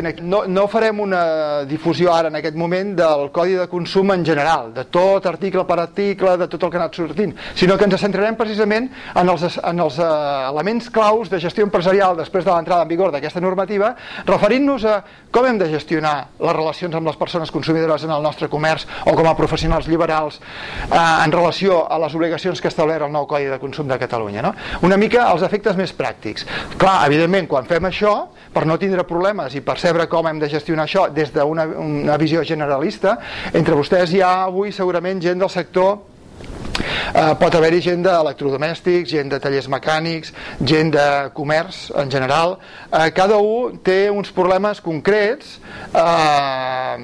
No, no farem una difusió ara en aquest moment del codi de consum en general, de tot article per article, de tot el que ha anat sortint, sinó que ens centrarem precisament en els, en els uh, elements claus de gestió empresarial després de l'entrada en vigor d'aquesta normativa, referint-nos a com hem de gestionar les relacions amb les persones consumidores en el nostre comerç o com a professionals liberals uh, en relació a les obligacions que estableix el nou Codi de Consum de Catalunya. No? Una mica els efectes més pràctics. Clar, evidentment, quan fem això, per no tindre problemes i per percebre com hem de gestionar això des d'una una visió generalista. Entre vostès hi ha avui segurament gent del sector Uh, pot haver-hi gent d'electrodomèstics, gent de tallers mecànics, gent de comerç en general. Uh, cada un té uns problemes concrets uh,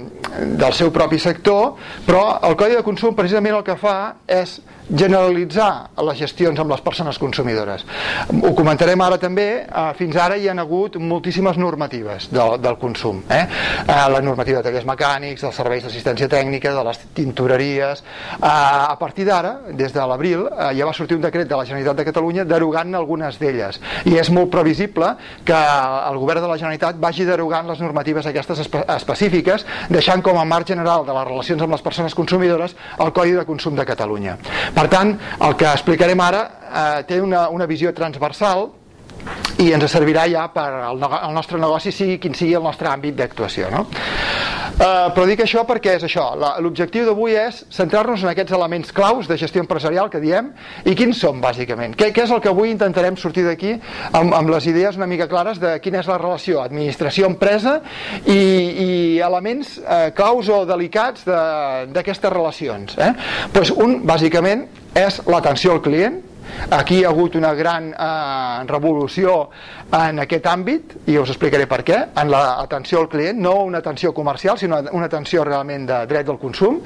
del seu propi sector, però el Codi de Consum precisament el que fa és generalitzar les gestions amb les persones consumidores. Ho comentarem ara també, eh, fins ara hi han hagut moltíssimes normatives del, del consum. Eh? Eh, la normativa de tallers mecànics, dels serveis d'assistència tècnica, de les tintoreries... Eh, a partir d'ara, des de l'abril, eh, ja va sortir un decret de la Generalitat de Catalunya derogant algunes d'elles. I és molt previsible que el govern de la Generalitat vagi derogant les normatives aquestes espe específiques, deixant com a marc general de les relacions amb les persones consumidores el Codi de Consum de Catalunya. Per tant, el que explicarem ara eh, té una, una visió transversal i ens servirà ja per al, el nostre negoci sigui quin sigui el nostre àmbit d'actuació no? Uh, però dic això perquè és això l'objectiu d'avui és centrar-nos en aquests elements claus de gestió empresarial que diem i quins són bàsicament què, què és el que avui intentarem sortir d'aquí amb, amb les idees una mica clares de quina és la relació administració-empresa i, i elements uh, claus o delicats d'aquestes relacions eh? pues un bàsicament és l'atenció al client Aquí hi ha hagut una gran eh, revolució en aquest àmbit i us explicaré per què, en l'atenció al client, no una atenció comercial, sinó una atenció realment de dret del consum.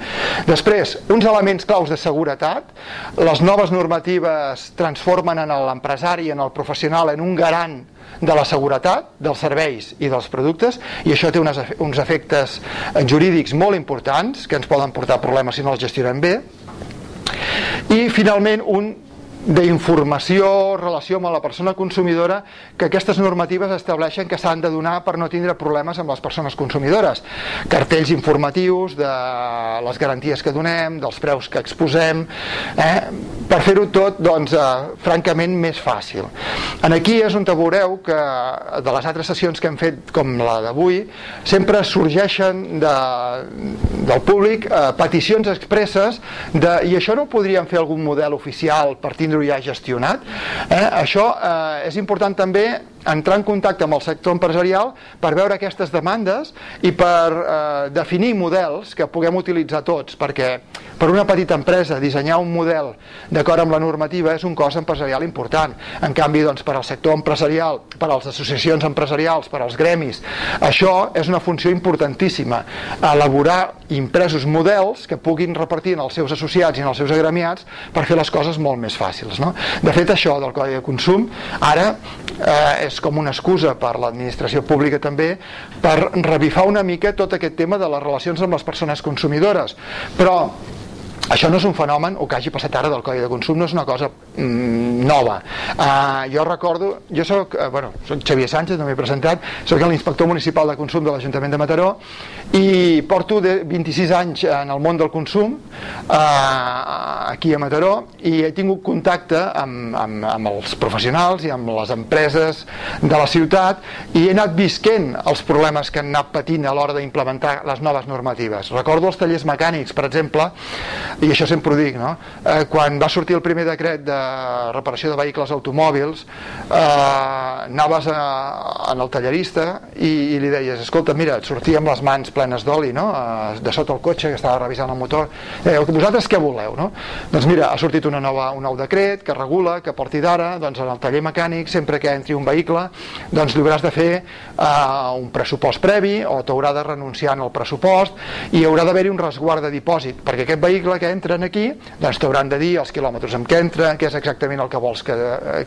Després, uns elements claus de seguretat, les noves normatives transformen en l'empresari, en el professional, en un garant de la seguretat dels serveis i dels productes i això té unes, uns efectes jurídics molt importants que ens poden portar problemes si no els gestionem bé. I finalment un d'informació, relació amb la persona consumidora que aquestes normatives estableixen que s'han de donar per no tindre problemes amb les persones consumidores. Cartells informatius de les garanties que donem, dels preus que exposem, eh? per fer-ho tot, doncs, eh, francament, més fàcil. En aquí és on veureu que de les altres sessions que hem fet, com la d'avui, sempre sorgeixen de, del públic eh, peticions expresses de, i això no podríem fer algun model oficial partint tindre-ho ja gestionat. Eh? Això eh, és important també entrar en contacte amb el sector empresarial per veure aquestes demandes i per eh, definir models que puguem utilitzar tots, perquè per una petita empresa dissenyar un model d'acord amb la normativa és un cost empresarial important. En canvi, doncs, per al sector empresarial, per a les associacions empresarials, per als gremis, això és una funció importantíssima, elaborar impresos models que puguin repartir en els seus associats i en els seus agremiats per fer les coses molt més fàcils. No? De fet, això del Codi de Consum ara eh, és com una excusa per l'administració pública també per revifar una mica tot aquest tema de les relacions amb les persones consumidores. Però això no és un fenomen, o que hagi passat ara del Codi de Consum, no és una cosa mm, nova. Uh, jo recordo, jo soc, uh, bueno, soc Xavier Sánchez, no m'he presentat, soc l'inspector municipal de consum de l'Ajuntament de Mataró i porto de 26 anys en el món del consum uh, aquí a Mataró i he tingut contacte amb, amb, amb els professionals i amb les empreses de la ciutat i he anat visquent els problemes que han anat patint a l'hora d'implementar les noves normatives. Recordo els tallers mecànics, per exemple, i això sempre ho dic no? eh, quan va sortir el primer decret de reparació de vehicles automòbils eh, anaves a, en el tallerista i, i li deies escolta mira, et sortia amb les mans plenes d'oli no? eh, de sota el cotxe que estava revisant el motor eh, vosaltres què voleu? No? doncs mira, ha sortit una nova, un nou decret que regula que a partir d'ara doncs, en el taller mecànic sempre que entri un vehicle doncs li hauràs de fer eh, un pressupost previ o t'haurà de renunciar en el pressupost i haurà d'haver-hi un resguard de dipòsit perquè aquest vehicle que entren aquí doncs t'hauran de dir els quilòmetres amb què entra, què és exactament el que vols que,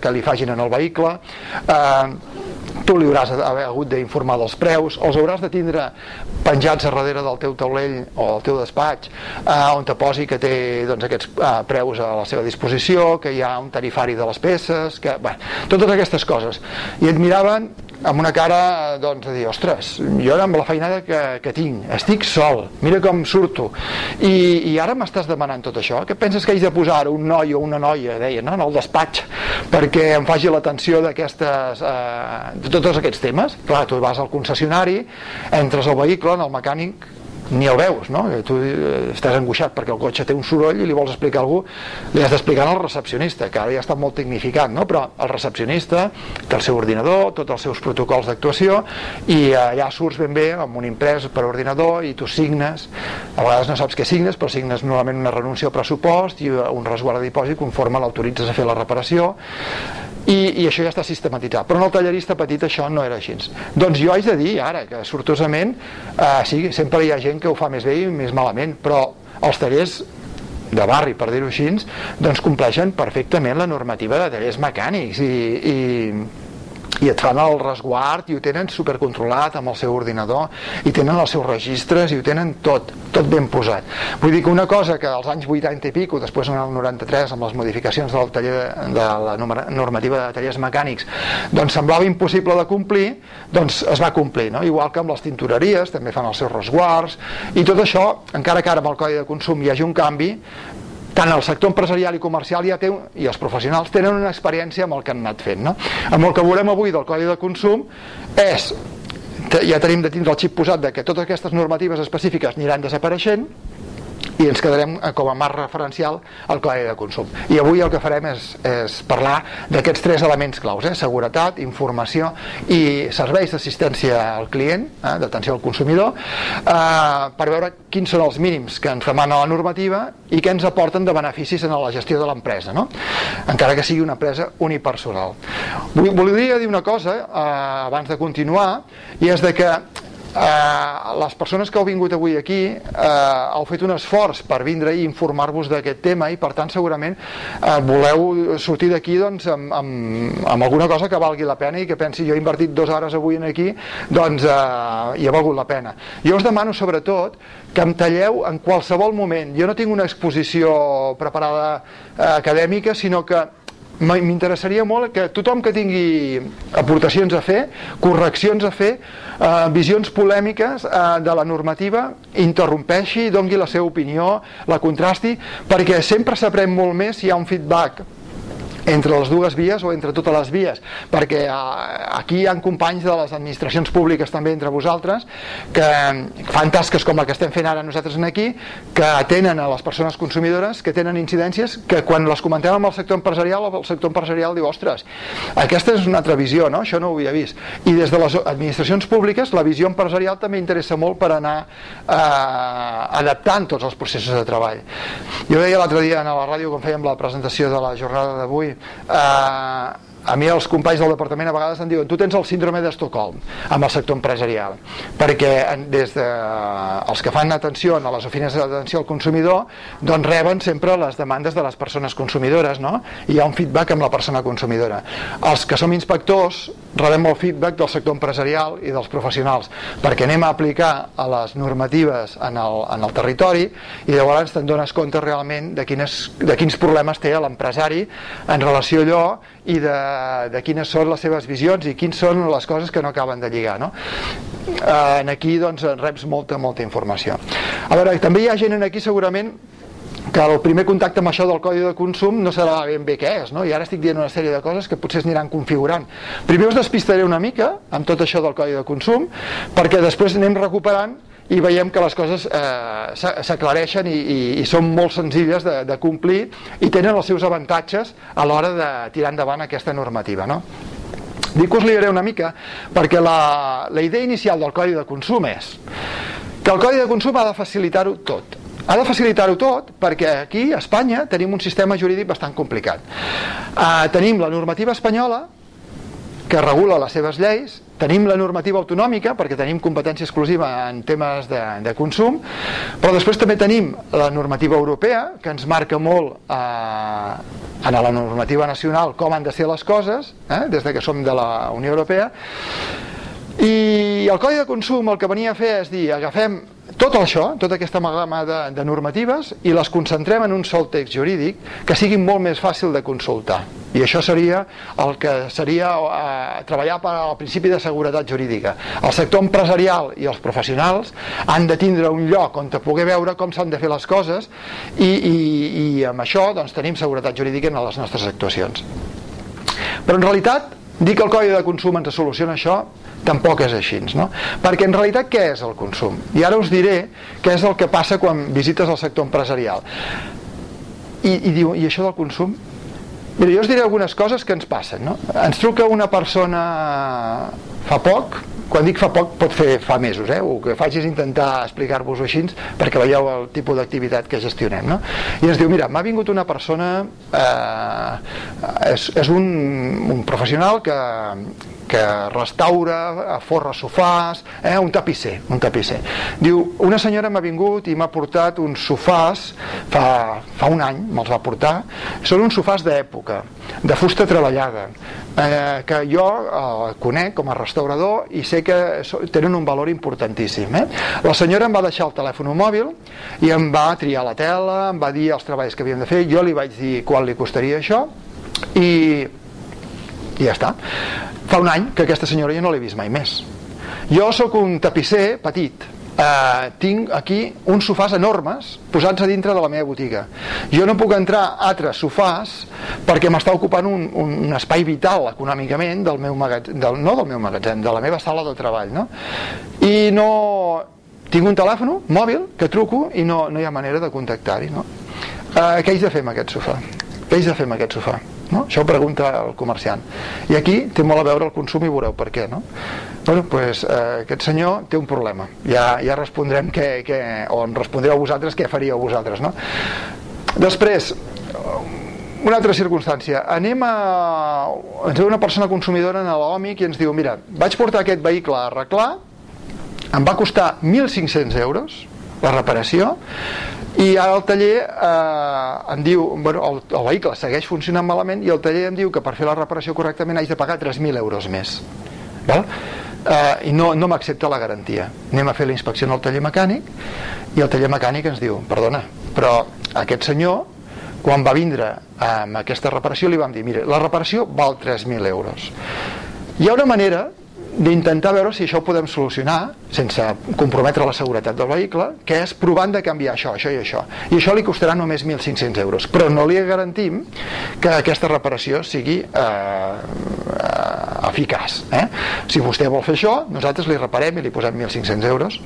que li fagin en el vehicle eh, tu li hauràs hagut d'informar dels preus, els hauràs de tindre penjats a darrere del teu taulell o del teu despatx, eh, on te posi que té doncs, aquests eh, preus a la seva disposició, que hi ha un tarifari de les peces, que, bé, totes aquestes coses. I et miraven amb una cara doncs, de dir, ostres, jo amb la feinada que, que tinc, estic sol, mira com surto, i, i ara m'estàs demanant tot això? Què penses que haig de posar un noi o una noia, deia, no? en el despatx, perquè em faci l'atenció d'aquestes, eh, de tots aquests temes? Clar, tu vas al concessionari, entres al vehicle, en el mecànic, ni el veus, no? Tu eh, estàs angoixat perquè el cotxe té un soroll i li vols explicar a algú, li has d'explicar al recepcionista, que ara ja està molt tecnificat, no? Però el recepcionista té el seu ordinador, tots els seus protocols d'actuació i allà surts ben bé amb un imprès per ordinador i tu signes, a vegades no saps què signes, però signes normalment una renúncia al pressupost i un resguard de dipòsit conforme l'autoritzes a fer la reparació i, i això ja està sistematitzat. Però en el tallerista petit això no era així. Doncs jo haig de dir ara que sortosament eh, sí, sempre hi ha gent que ho fa més bé i més malament però els tallers de barri, per dir-ho així, doncs compleixen perfectament la normativa de tallers mecànics i, i i et fan el resguard i ho tenen supercontrolat amb el seu ordinador i tenen els seus registres i ho tenen tot, tot ben posat vull dir que una cosa que als anys 80 i pico després en el 93 amb les modificacions del taller, de la normativa de tallers mecànics doncs semblava impossible de complir doncs es va complir, no? igual que amb les tintoreries també fan els seus resguards i tot això, encara que ara amb el codi de consum hi hagi un canvi tant el sector empresarial i comercial ja té, i els professionals tenen una experiència amb el que han anat fent. No? Amb el que veurem avui del Codi de Consum és ja tenim de tindre el xip posat de que totes aquestes normatives específiques aniran desapareixent i ens quedarem eh, com a marc referencial al codi de consum. I avui el que farem és, és parlar d'aquests tres elements claus, eh? seguretat, informació i serveis d'assistència al client, eh? d'atenció al consumidor, eh, per veure quins són els mínims que ens demana la normativa i què ens aporten de beneficis en la gestió de l'empresa, no? encara que sigui una empresa unipersonal. Volia dir una cosa eh, abans de continuar, i és de que eh, les persones que heu vingut avui aquí eh, heu fet un esforç per vindre i informar-vos d'aquest tema i per tant segurament eh, voleu sortir d'aquí doncs, amb, amb, amb alguna cosa que valgui la pena i que pensi jo he invertit dues hores avui en aquí doncs eh, hi ha valgut la pena. Jo us demano sobretot que em talleu en qualsevol moment. Jo no tinc una exposició preparada eh, acadèmica sinó que m'interessaria molt que tothom que tingui aportacions a fer, correccions a fer, eh, visions polèmiques eh, de la normativa, interrompeixi, dongui la seva opinió, la contrasti, perquè sempre s'aprèn molt més si hi ha un feedback entre les dues vies o entre totes les vies perquè eh, aquí hi ha companys de les administracions públiques també entre vosaltres que fan tasques com la que estem fent ara nosaltres aquí que atenen a les persones consumidores que tenen incidències que quan les comentem amb el sector empresarial el sector empresarial diu ostres, aquesta és una altra visió no? això no ho havia vist i des de les administracions públiques la visió empresarial també interessa molt per anar eh, adaptant tots els processos de treball jo deia l'altre dia a la ràdio quan fèiem la presentació de la jornada d'avui eh, a mi els companys del departament a vegades em diuen tu tens el síndrome d'Estocolm amb el sector empresarial perquè des de els que fan atenció a les oficines d'atenció al consumidor doncs reben sempre les demandes de les persones consumidores no? i hi ha un feedback amb la persona consumidora els que som inspectors rebem el feedback del sector empresarial i dels professionals perquè anem a aplicar a les normatives en el, en el territori i llavors te'n dones compte realment de, quines, de quins problemes té l'empresari en relació a allò i de, de quines són les seves visions i quins són les coses que no acaben de lligar no? eh, en aquí doncs reps molta, molta informació a veure, també hi ha gent en aquí segurament que el primer contacte amb això del codi de consum no serà ben bé què és, no? i ara estic dient una sèrie de coses que potser s'aniran configurant. Primer us despistaré una mica amb tot això del codi de consum, perquè després anem recuperant i veiem que les coses eh, s'aclareixen i, i, i són molt senzilles de, de complir i tenen els seus avantatges a l'hora de tirar endavant aquesta normativa. No? Dic que us liaré una mica perquè la, la idea inicial del codi de consum és que el codi de consum ha de facilitar-ho tot. Ha de facilitar-ho tot perquè aquí, a Espanya, tenim un sistema jurídic bastant complicat. Eh, tenim la normativa espanyola que regula les seves lleis. Tenim la normativa autonòmica perquè tenim competència exclusiva en temes de, de consum però després també tenim la normativa europea que ens marca molt eh, en la normativa nacional com han de ser les coses eh, des de que som de la Unió Europea. I el Codi de Consum el que venia a fer és dir agafem tot això, tota aquesta amalgama de, de normatives i les concentrem en un sol text jurídic que sigui molt més fàcil de consultar. I això seria el que seria eh, treballar per al principi de seguretat jurídica. El sector empresarial i els professionals han de tindre un lloc on poder veure com s'han de fer les coses i, i, i amb això doncs, tenim seguretat jurídica en les nostres actuacions. Però en realitat dir que el codi de consum ens soluciona això tampoc és així, no? Perquè en realitat què és el consum? I ara us diré què és el que passa quan visites el sector empresarial. I, i diu, i això del consum? Mira, jo us diré algunes coses que ens passen, no? Ens truca una persona fa poc, quan dic fa poc pot fer fa mesos eh? el que faig és intentar explicar-vos-ho així perquè veieu el tipus d'activitat que gestionem no? i ens diu, mira, m'ha vingut una persona eh, és, és un, un professional que, que restaura, forra sofàs, eh, un tapisser, un tapisser. Diu, una senyora m'ha vingut i m'ha portat uns sofàs, fa, fa un any me'ls va portar, són uns sofàs d'època, de fusta treballada, eh, que jo eh, conec com a restaurador i sé que tenen un valor importantíssim. Eh? La senyora em va deixar el telèfon mòbil i em va triar la tela, em va dir els treballs que havíem de fer, jo li vaig dir quan li costaria això i i ja està fa un any que aquesta senyora jo no l'he vist mai més jo sóc un tapisser petit eh, tinc aquí uns sofàs enormes posats a dintre de la meva botiga jo no puc entrar a altres sofàs perquè m'està ocupant un, un espai vital econòmicament del meu magatzem, del, no del meu magatzem, de la meva sala de treball no? i no tinc un telèfon mòbil que truco i no, no hi ha manera de contactar-hi no? eh, què haig de fer amb aquest sofà? què haig de fer amb aquest sofà? No? Això ho pregunta el comerciant. I aquí té molt a veure el consum i veureu per què. No? Bueno, pues, eh, aquest senyor té un problema. Ja, ja respondrem què, què, o en respondreu vosaltres què faríeu vosaltres. No? Després, una altra circumstància. Anem a... Ens una persona consumidora en l'OMIC i ens diu mira, vaig portar aquest vehicle a arreglar, em va costar 1.500 euros la reparació i ara el taller eh, em diu, bueno, el, el vehicle segueix funcionant malament i el taller em diu que per fer la reparació correctament haig de pagar 3.000 euros més val? Eh, i no, no m'accepta la garantia anem a fer la inspecció en el taller mecànic i el taller mecànic ens diu perdona, però aquest senyor quan va vindre amb aquesta reparació li vam dir, mire, la reparació val 3.000 euros hi ha una manera d'intentar veure si això ho podem solucionar sense comprometre la seguretat del vehicle que és provant de canviar això, això i això i això li costarà només 1.500 euros però no li garantim que aquesta reparació sigui eh, eh, eficaç eh? si vostè vol fer això nosaltres li reparem i li posem 1.500 euros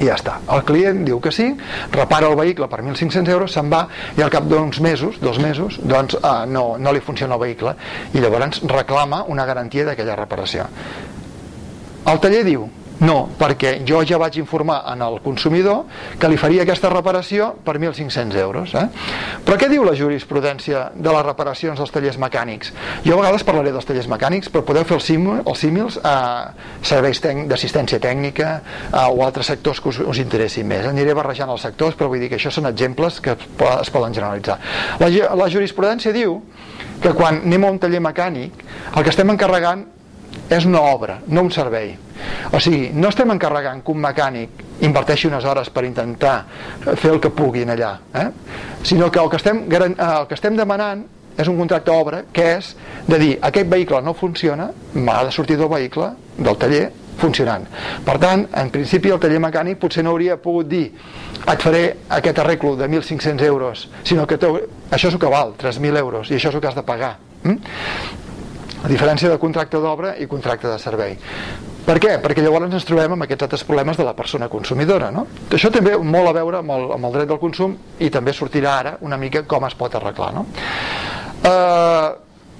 i ja està. El client diu que sí, repara el vehicle per 1.500 euros, se'n va i al cap d'uns mesos, dos mesos, doncs eh, no, no li funciona el vehicle i llavors reclama una garantia d'aquella reparació. El taller diu no, perquè jo ja vaig informar en el consumidor que li faria aquesta reparació per 1.500 euros. Eh? Però què diu la jurisprudència de les reparacions dels tallers mecànics? Jo a vegades parlaré dels tallers mecànics, però podeu fer els, símil, símils a serveis d'assistència tècnica a, o altres sectors que us, us interessin més. Aniré barrejant els sectors, però vull dir que això són exemples que es poden generalitzar. La, la jurisprudència diu que quan anem a un taller mecànic el que estem encarregant és una obra, no un servei. O sigui, no estem encarregant que un mecànic inverteixi unes hores per intentar fer el que puguin allà, eh? sinó que el que estem, eh, el que estem demanant és un contracte d'obra que és de dir aquest vehicle no funciona, m'ha de sortir del vehicle, del taller, funcionant. Per tant, en principi el taller mecànic potser no hauria pogut dir et faré aquest arreglo de 1.500 euros, sinó que això és el que val, 3.000 euros, i això és el que has de pagar. Mm? A diferència de contracte d'obra i contracte de servei. Per què? Perquè llavors ens trobem amb aquests altres problemes de la persona consumidora. No? Això també molt a veure amb el, amb el dret del consum i també sortirà ara una mica com es pot arreglar. No? Eh,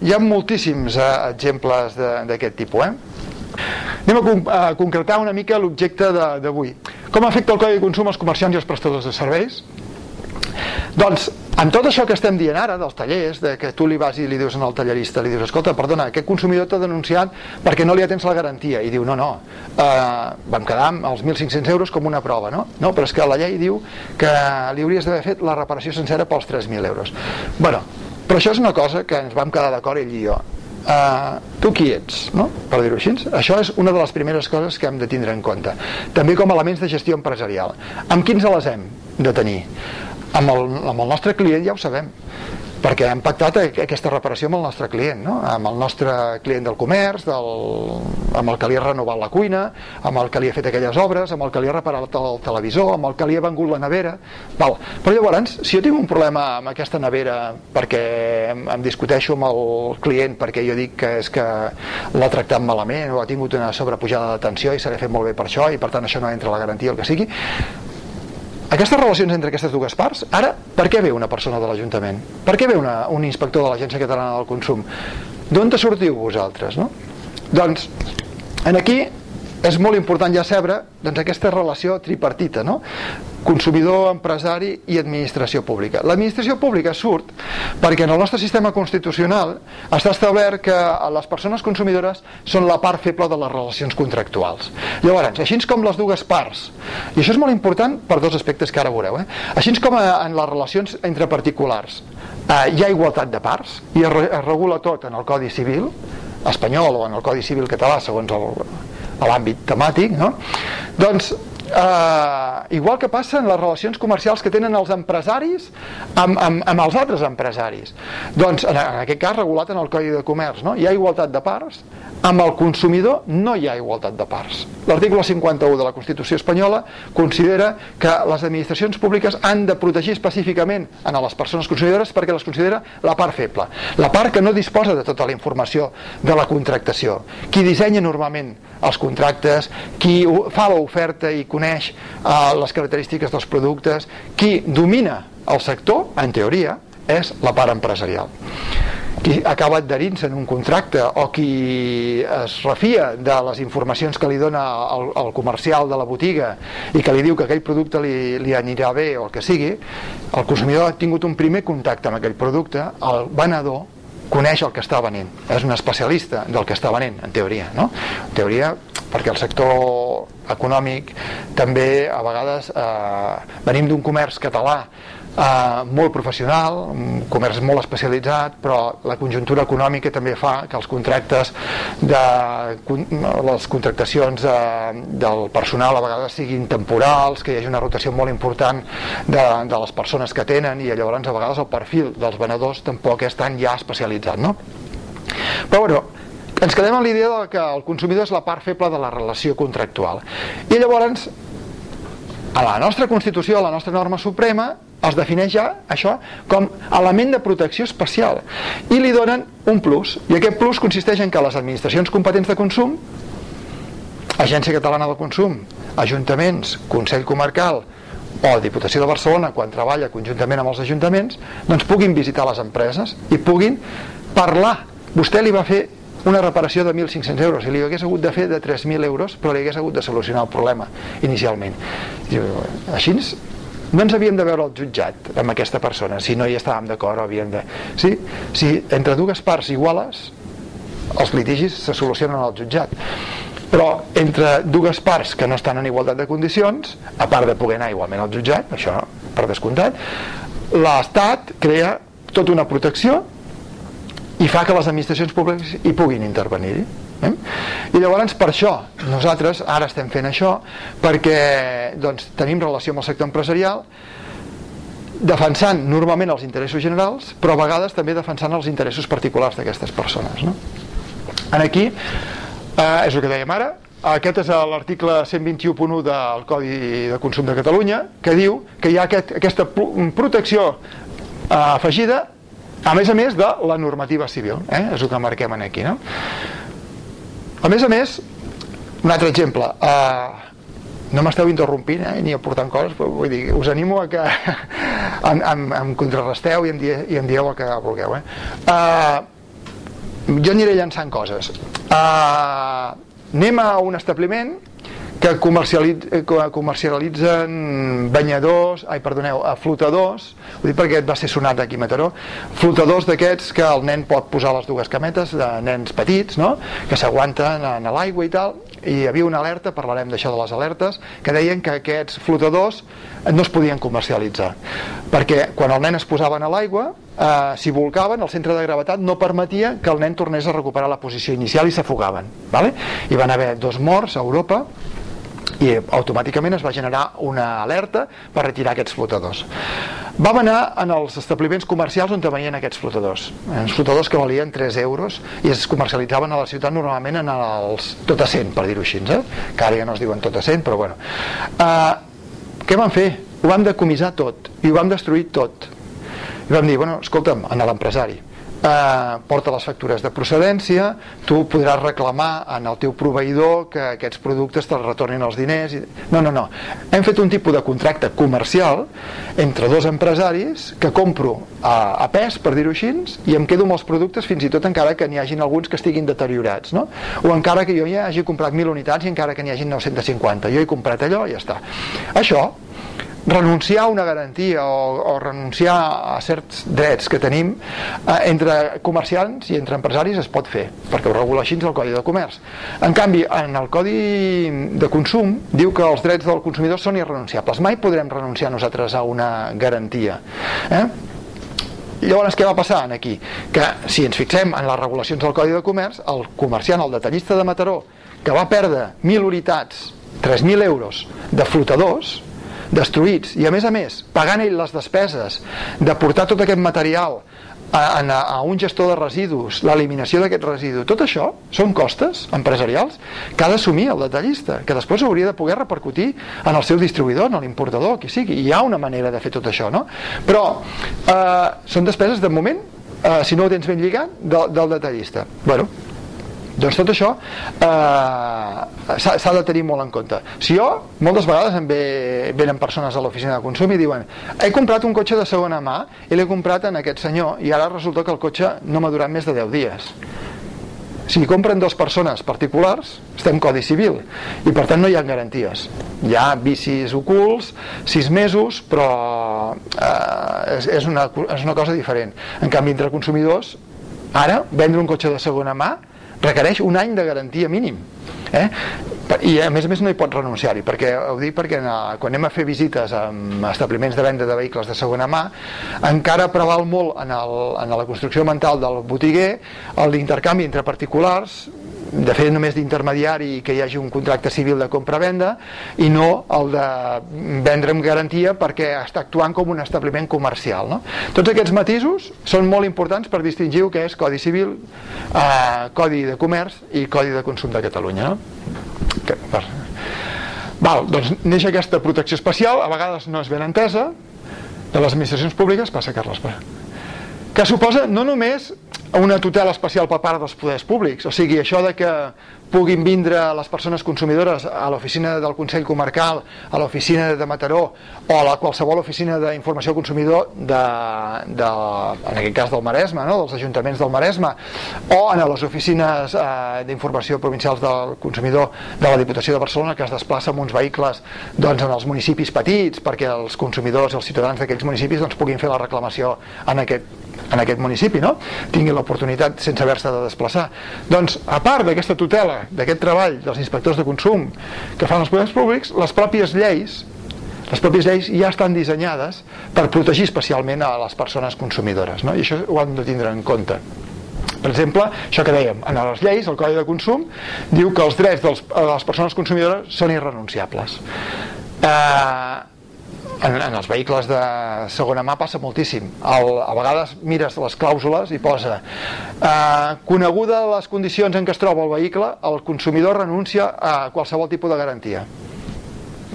hi ha moltíssims eh, exemples d'aquest tipus. Eh? Anem a, a concretar una mica l'objecte d'avui. Com afecta el codi de consum als comerciants i als prestadors de serveis? Doncs, amb tot això que estem dient ara, dels tallers, de que tu li vas i li dius al tallerista, li dius, escolta, perdona, aquest consumidor t'ha denunciat perquè no li atens la garantia, i diu, no, no, eh, vam quedar amb els 1.500 euros com una prova, no? No, però és que la llei diu que li hauries d'haver fet la reparació sencera pels 3.000 euros. bueno, però això és una cosa que ens vam quedar d'acord ell i jo. Uh, tu qui ets, no? per dir-ho així això és una de les primeres coses que hem de tindre en compte també com a elements de gestió empresarial amb quins les hem de tenir amb el, amb el nostre client ja ho sabem perquè hem pactat aquesta reparació amb el nostre client, no? amb el nostre client del comerç, del, amb el que li ha renovat la cuina, amb el que li ha fet aquelles obres, amb el que li ha reparat el televisor, amb el que li ha vengut la nevera. Val. Però llavors, si jo tinc un problema amb aquesta nevera perquè em, em discuteixo amb el client perquè jo dic que és que l'ha tractat malament o ha tingut una sobrepujada de tensió i s'ha fet molt bé per això i per tant això no entra a la garantia, el que sigui, aquestes relacions entre aquestes dues parts, ara, per què ve una persona de l'Ajuntament? Per què ve una, un inspector de l'Agència Catalana del Consum? D'on te sortiu vosaltres, no? Doncs, en aquí és molt important ja saber doncs, aquesta relació tripartita, no? consumidor, empresari i administració pública. L'administració pública surt perquè en el nostre sistema constitucional està establert que les persones consumidores són la part feble de les relacions contractuals. Llavors, així com les dues parts, i això és molt important per dos aspectes que ara veureu, eh? així com en les relacions entre particulars eh, hi ha igualtat de parts i es, es regula tot en el Codi Civil espanyol o en el Codi Civil català segons el, a l'àmbit temàtic, no? doncs eh, igual que passa en les relacions comercials que tenen els empresaris amb, amb, amb els altres empresaris. Doncs, en, en aquest cas, regulat en el Codi de Comerç, no? hi ha igualtat de parts, amb el consumidor no hi ha igualtat de parts. L'article 51 de la Constitució espanyola considera que les administracions públiques han de protegir específicament a les persones consumidores perquè les considera la part feble, la part que no disposa de tota la informació de la contractació. Qui dissenya normalment els contractes, qui fa l'oferta i coneix eh, les característiques dels productes, qui domina el sector, en teoria, és la part empresarial. Qui acaba adherint-se en un contracte o qui es refia de les informacions que li dona el, el comercial de la botiga i que li diu que aquell producte li, li anirà bé o el que sigui, el consumidor ha tingut un primer contacte amb aquell producte, el venedor coneix el que està venent, és un especialista del que està venent, en teoria, no? En teoria, perquè el sector econòmic també a vegades eh, venim d'un comerç català eh, molt professional, un comerç molt especialitzat, però la conjuntura econòmica també fa que els contractes de les contractacions de, del personal a vegades siguin temporals, que hi hagi una rotació molt important de, de les persones que tenen i llavors a vegades el perfil dels venedors tampoc és tan ja especialitzat, no? Però bueno, ens quedem amb l'idea de que el consumidor és la part feble de la relació contractual. I llavors, a la nostra Constitució, a la nostra norma suprema, es defineix ja això com element de protecció especial i li donen un plus i aquest plus consisteix en que les administracions competents de consum Agència Catalana del Consum ajuntaments, Consell Comarcal o Diputació de Barcelona quan treballa conjuntament amb els ajuntaments doncs puguin visitar les empreses i puguin parlar. Vostè li va fer una reparació de 1.500 euros i li hagués hagut de fer de 3.000 euros però li hagués hagut de solucionar el problema inicialment. Així no ens havíem de veure al jutjat amb aquesta persona, si no hi estàvem d'acord havíem de... Sí, si entre dues parts iguales els litigis se solucionen al jutjat. Però entre dues parts que no estan en igualtat de condicions a part de poder anar igualment al jutjat això per descomptat l'Estat crea tota una protecció i fa que les administracions públiques hi puguin intervenir-hi Eh? I llavors per això nosaltres ara estem fent això perquè doncs, tenim relació amb el sector empresarial defensant normalment els interessos generals però a vegades també defensant els interessos particulars d'aquestes persones no? en aquí eh, és el que dèiem ara aquest és l'article 121.1 del Codi de Consum de Catalunya que diu que hi ha aquest, aquesta protecció eh, afegida a més a més de la normativa civil eh? és el que marquem aquí no? A més a més, un altre exemple, uh, no m'esteu interrompint eh, ni aportant coses, però vull dir, us animo a que em, em, em contrarresteu i em, die, i em dieu el que vulgueu. Eh? Uh, jo aniré llançant coses. Uh, anem a un establiment que eh, comercialitzen banyadors, ai, perdoneu, flotadors, ho dic perquè va ser sonat aquí a Mataró, flotadors d'aquests que el nen pot posar les dues cametes, de nens petits, no?, que s'aguanten en l'aigua i tal, i hi havia una alerta, parlarem d'això de les alertes, que deien que aquests flotadors no es podien comercialitzar, perquè quan el nen es posava a l'aigua, eh, si volcaven, el centre de gravetat no permetia que el nen tornés a recuperar la posició inicial i s'afogaven. Vale? Hi van haver dos morts a Europa i automàticament es va generar una alerta per retirar aquests flotadors. vam anar en els establiments comercials on venien aquests flotadors uns flotadors que valien 3 euros i es comercialitzaven a la ciutat normalment en els tot a 100 per dir-ho així eh? que ara ja no es diuen tot a 100 però bueno uh, què vam fer? ho vam decomissar tot i ho vam destruir tot i vam dir, bueno, escolta'm, a l'empresari eh, porta les factures de procedència tu podràs reclamar en el teu proveïdor que aquests productes te'ls retornin els diners i... no, no, no, hem fet un tipus de contracte comercial entre dos empresaris que compro a, a pes, per dir-ho així i em quedo amb els productes fins i tot encara que n'hi hagin alguns que estiguin deteriorats no? o encara que jo ja hagi comprat 1.000 unitats i encara que n'hi hagin 950 jo he comprat allò i ja està. Això renunciar a una garantia o, o renunciar a certs drets que tenim eh, entre comerciants i entre empresaris es pot fer, perquè ho regula així el Codi de Comerç. En canvi, en el Codi de Consum diu que els drets del consumidor són irrenunciables. Mai podrem renunciar nosaltres a una garantia. Eh? Llavors, què va passar aquí? Que si ens fixem en les regulacions del Codi de Comerç, el comerciant, el detallista de Mataró, que va perdre 1.000 unitats, 3.000 euros de flotadors, destruïts i a més a més pagant ell les despeses de portar tot aquest material a, a, a un gestor de residus, l'eliminació d'aquest residu, tot això són costes empresarials que ha d'assumir el detallista, que després hauria de poder repercutir en el seu distribuïdor, en l'importador, qui sigui. Hi ha una manera de fer tot això, no? Però eh, són despeses, de moment, eh, si no ho tens ben lligat, del, del detallista. Bueno, doncs tot això eh, s'ha de tenir molt en compte. Si jo, moltes vegades em ve, venen persones a l'oficina de consum i diuen he comprat un cotxe de segona mà i l'he comprat en aquest senyor i ara resulta que el cotxe no m'ha durat més de 10 dies. Si compren dues persones particulars, estem Codi Civil i per tant no hi ha garanties. Hi ha vicis ocults, sis mesos, però eh, és, és, una, és una cosa diferent. En canvi, entre consumidors, ara, vendre un cotxe de segona mà requereix un any de garantia mínim eh? i a més a més no hi pot renunciar-hi perquè ho dic perquè quan anem a fer visites a establiments de venda de vehicles de segona mà encara preval molt en, el, en la construcció mental del botiguer l'intercanvi entre particulars de fer només d'intermediari que hi hagi un contracte civil de compra-venda i no el de vendre amb garantia perquè està actuant com un establiment comercial. No? Tots aquests matisos són molt importants per distingir el que és Codi Civil, eh, Codi de Comerç i Codi de Consum de Catalunya. No? Que, per... Val, doncs neix aquesta protecció especial, a vegades no és ben entesa, de les administracions públiques, passa Carles, que suposa no només una tutela especial per part dels poders públics, o sigui, això de que puguin vindre les persones consumidores a l'oficina del Consell Comarcal, a l'oficina de Mataró o a la qualsevol oficina d'informació consumidor de, de, en aquest cas del Maresme, no? dels ajuntaments del Maresme o en les oficines eh, d'informació provincials del consumidor de la Diputació de Barcelona que es desplaça amb uns vehicles doncs, en els municipis petits perquè els consumidors i els ciutadans d'aquells municipis doncs, puguin fer la reclamació en aquest en aquest municipi, no? tinguin l'oportunitat sense haver-se de desplaçar. Doncs, a part d'aquesta tutela, d'aquest treball dels inspectors de consum que fan els poders públics, les pròpies lleis les pròpies lleis ja estan dissenyades per protegir especialment a les persones consumidores, no? i això ho han de tindre en compte. Per exemple, això que dèiem, en les lleis, el Codi de Consum diu que els drets dels, de les persones consumidores són irrenunciables. Eh, en, en els vehicles de segona mà passa moltíssim. El, a vegades mires les clàusules i posa eh, coneguda les condicions en què es troba el vehicle el consumidor renuncia a qualsevol tipus de garantia.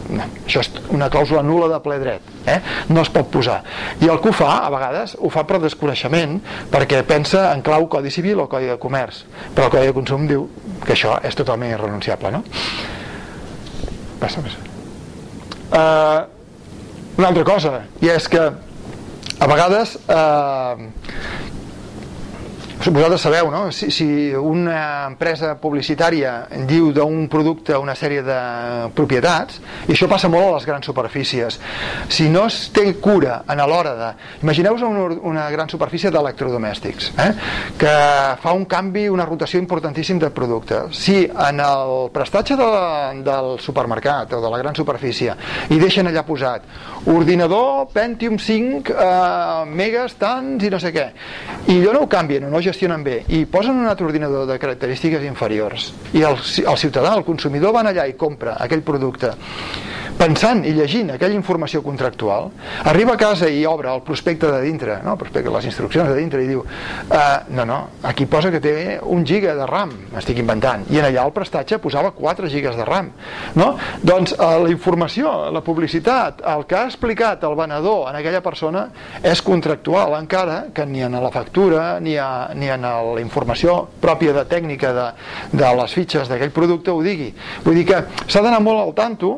No, això és una clàusula nula de ple dret eh? no es pot posar. I el que ho fa, a vegades, ho fa per desconeixement perquè pensa en clau Codi Civil o Codi de Comerç. Però el Codi de Consum diu que això és totalment irrenunciable no? passa, passa uh, una altra cosa, i és que a vegades eh, vosaltres sabeu, no? Si, si una empresa publicitària diu d'un producte una sèrie de propietats, i això passa molt a les grans superfícies, si no es té cura en l'hora de... Imagineu-vos una, una gran superfície d'electrodomèstics, eh? que fa un canvi, una rotació importantíssim de producte. Si en el prestatge de, del supermercat o de la gran superfície hi deixen allà posat ordinador Pentium 5 eh, megas, tants i no sé què, i allò no ho canvien, no gestionen bé i posen un altre ordinador de característiques inferiors. I el, el ciutadà, el consumidor van allà i compra aquell producte pensant i llegint aquella informació contractual, arriba a casa i obre el prospecte de dintre, no? prospecte, les instruccions de dintre i diu uh, no, no, aquí posa que té un giga de RAM, m'estic inventant, i en allà el prestatge posava 4 gigas de RAM. No? Doncs uh, la informació, la publicitat, el que ha explicat el venedor en aquella persona és contractual encara que ni en la factura ni, a, ni en la informació pròpia de tècnica de, de les fitxes d'aquell producte ho digui. Vull dir que s'ha d'anar molt al tanto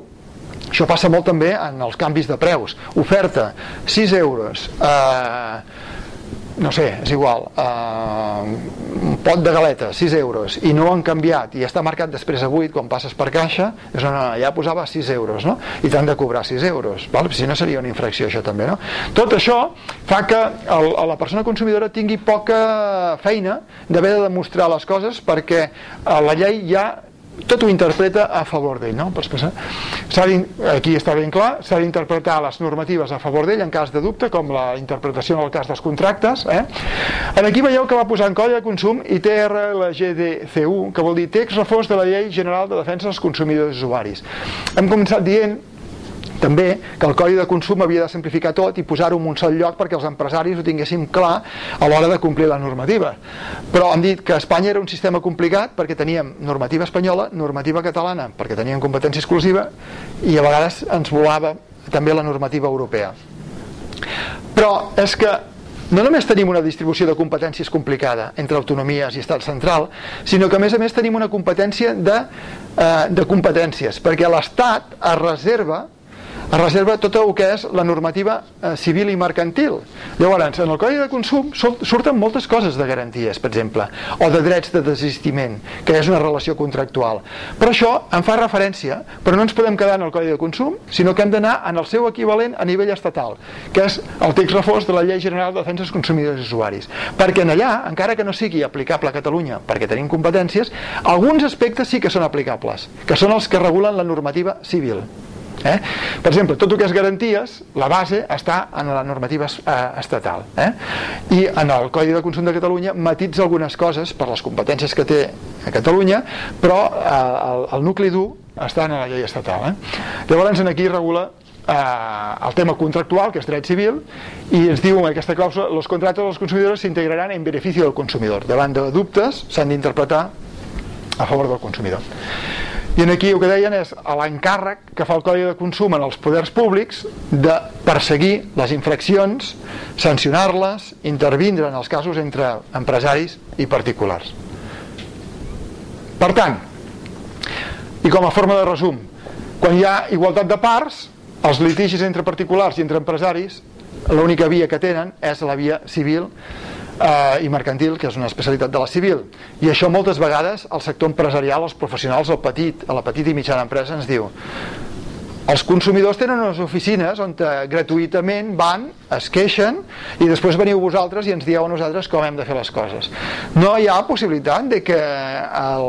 això passa molt també en els canvis de preus. Oferta, 6 euros. Eh, no sé, és igual, eh, un pot de galetes, 6 euros, i no han canviat, i està marcat després a 8, quan passes per caixa, és una, ja posava 6 euros, no? I t'han de cobrar 6 euros, val? si no seria una infracció això també, no? Tot això fa que el, la persona consumidora tingui poca feina d'haver de demostrar les coses perquè la llei ja tot ho interpreta a favor d'ell no? aquí està ben clar s'ha d'interpretar les normatives a favor d'ell en cas de dubte, com la interpretació en el cas dels contractes eh? aquí veieu que va posar en colla de consum i TRLGDCU, que vol dir text refós de la Llei General de Defensa dels Consumidors i Usuaris hem començat dient també que el codi de consum havia de simplificar tot i posar-ho en un sol lloc perquè els empresaris ho tinguéssim clar a l'hora de complir la normativa. Però han dit que Espanya era un sistema complicat perquè teníem normativa espanyola, normativa catalana perquè teníem competència exclusiva i a vegades ens volava també la normativa europea. Però és que no només tenim una distribució de competències complicada entre autonomies i estat central, sinó que a més a més tenim una competència de, eh, de competències, perquè l'Estat es reserva es reserva tot el que és la normativa eh, civil i mercantil. Llavors, en el Codi de Consum surten moltes coses de garanties, per exemple, o de drets de desistiment, que és una relació contractual. Però això en fa referència, però no ens podem quedar en el Codi de Consum, sinó que hem d'anar en el seu equivalent a nivell estatal, que és el text reforç de la Llei General de Defensa dels Consumidors i Usuaris. Perquè en allà, encara que no sigui aplicable a Catalunya, perquè tenim competències, alguns aspectes sí que són aplicables, que són els que regulen la normativa civil. Eh? Per exemple, tot el que és garanties, la base està en la normativa eh, estatal. Eh? I en el Codi de Consum de Catalunya matitza algunes coses per les competències que té a Catalunya, però eh, el, el nucli dur està en la llei estatal. Eh? Llavors, en aquí regula eh, el tema contractual, que és dret civil, i ens diu en aquesta clàusula els contractes dels consumidors s'integraran en benefici del consumidor. Davant de dubtes s'han d'interpretar a favor del consumidor. I aquí el que deien és l'encàrrec que fa el Codi de Consum en els poders públics de perseguir les infraccions, sancionar-les, intervindre en els casos entre empresaris i particulars. Per tant, i com a forma de resum, quan hi ha igualtat de parts, els litigis entre particulars i entre empresaris, l'única via que tenen és la via civil eh, i mercantil, que és una especialitat de la civil. I això moltes vegades el sector empresarial, els professionals, el petit, a la petita i mitjana empresa ens diu els consumidors tenen unes oficines on eh, gratuïtament van, es queixen i després veniu vosaltres i ens dieu a nosaltres com hem de fer les coses. No hi ha possibilitat de que el,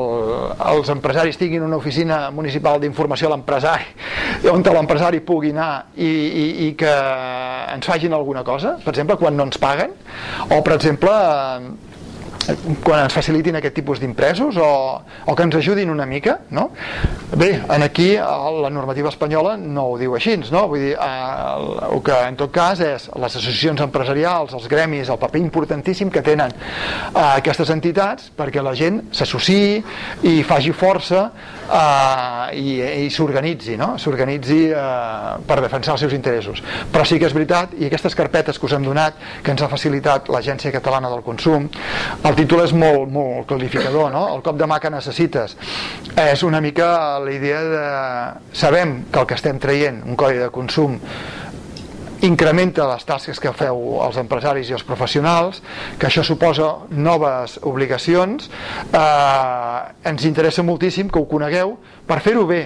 els empresaris tinguin una oficina municipal d'informació a l'empresari on l'empresari pugui anar i, i, i que ens fagin alguna cosa, per exemple, quan no ens paguen o per exemple quan ens facilitin aquest tipus d'impresos o, o que ens ajudin una mica no? bé, en aquí la normativa espanyola no ho diu així no? vull dir, el, el que en tot cas és les associacions empresarials els gremis, el paper importantíssim que tenen eh, aquestes entitats perquè la gent s'associï i faci força eh, i, i s'organitzi no? s'organitzi eh, per defensar els seus interessos però sí que és veritat i aquestes carpetes que us hem donat que ens ha facilitat l'Agència Catalana del Consum el títol és molt, molt clarificador, no? El cop de mà que necessites és una mica la idea de... Sabem que el que estem traient, un codi de consum, incrementa les tasques que feu els empresaris i els professionals, que això suposa noves obligacions, eh, ens interessa moltíssim que ho conegueu per fer-ho bé.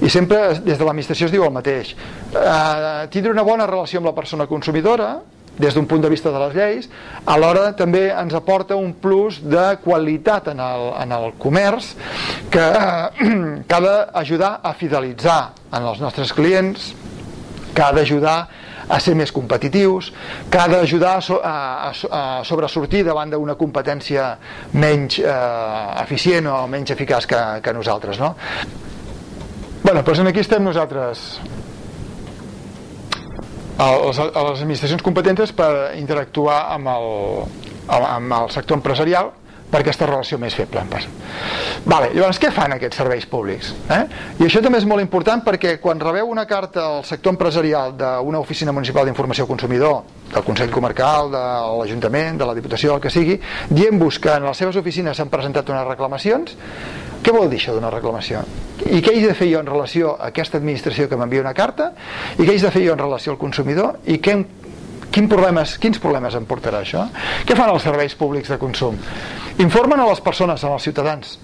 I sempre des de l'administració es diu el mateix. Eh, tindre una bona relació amb la persona consumidora, des d'un punt de vista de les lleis, alhora també ens aporta un plus de qualitat en el, en el comerç que, que ha d'ajudar a fidelitzar en els nostres clients, que ha d'ajudar a ser més competitius, que ha d'ajudar a, a, a sobresortir davant d'una competència menys eh, eficient o menys eficaç que, que nosaltres. No? bueno, doncs aquí estem nosaltres a les, a les administracions competents per interactuar amb el, amb el sector empresarial per aquesta relació més feble. Vale, llavors, què fan aquests serveis públics? Eh? I això també és molt important perquè quan rebeu una carta al sector empresarial d'una oficina municipal d'informació consumidor, del Consell Comarcal, de l'Ajuntament, de la Diputació, el que sigui, dient-vos que en les seves oficines s'han presentat unes reclamacions, què vol dir això d'una reclamació? I què he de fer jo en relació a aquesta administració que m'envia una carta? I què he de fer jo en relació al consumidor? I què Quin problemes, quins problemes em portarà això? Què fan els serveis públics de consum? Informen a les persones, als ciutadans.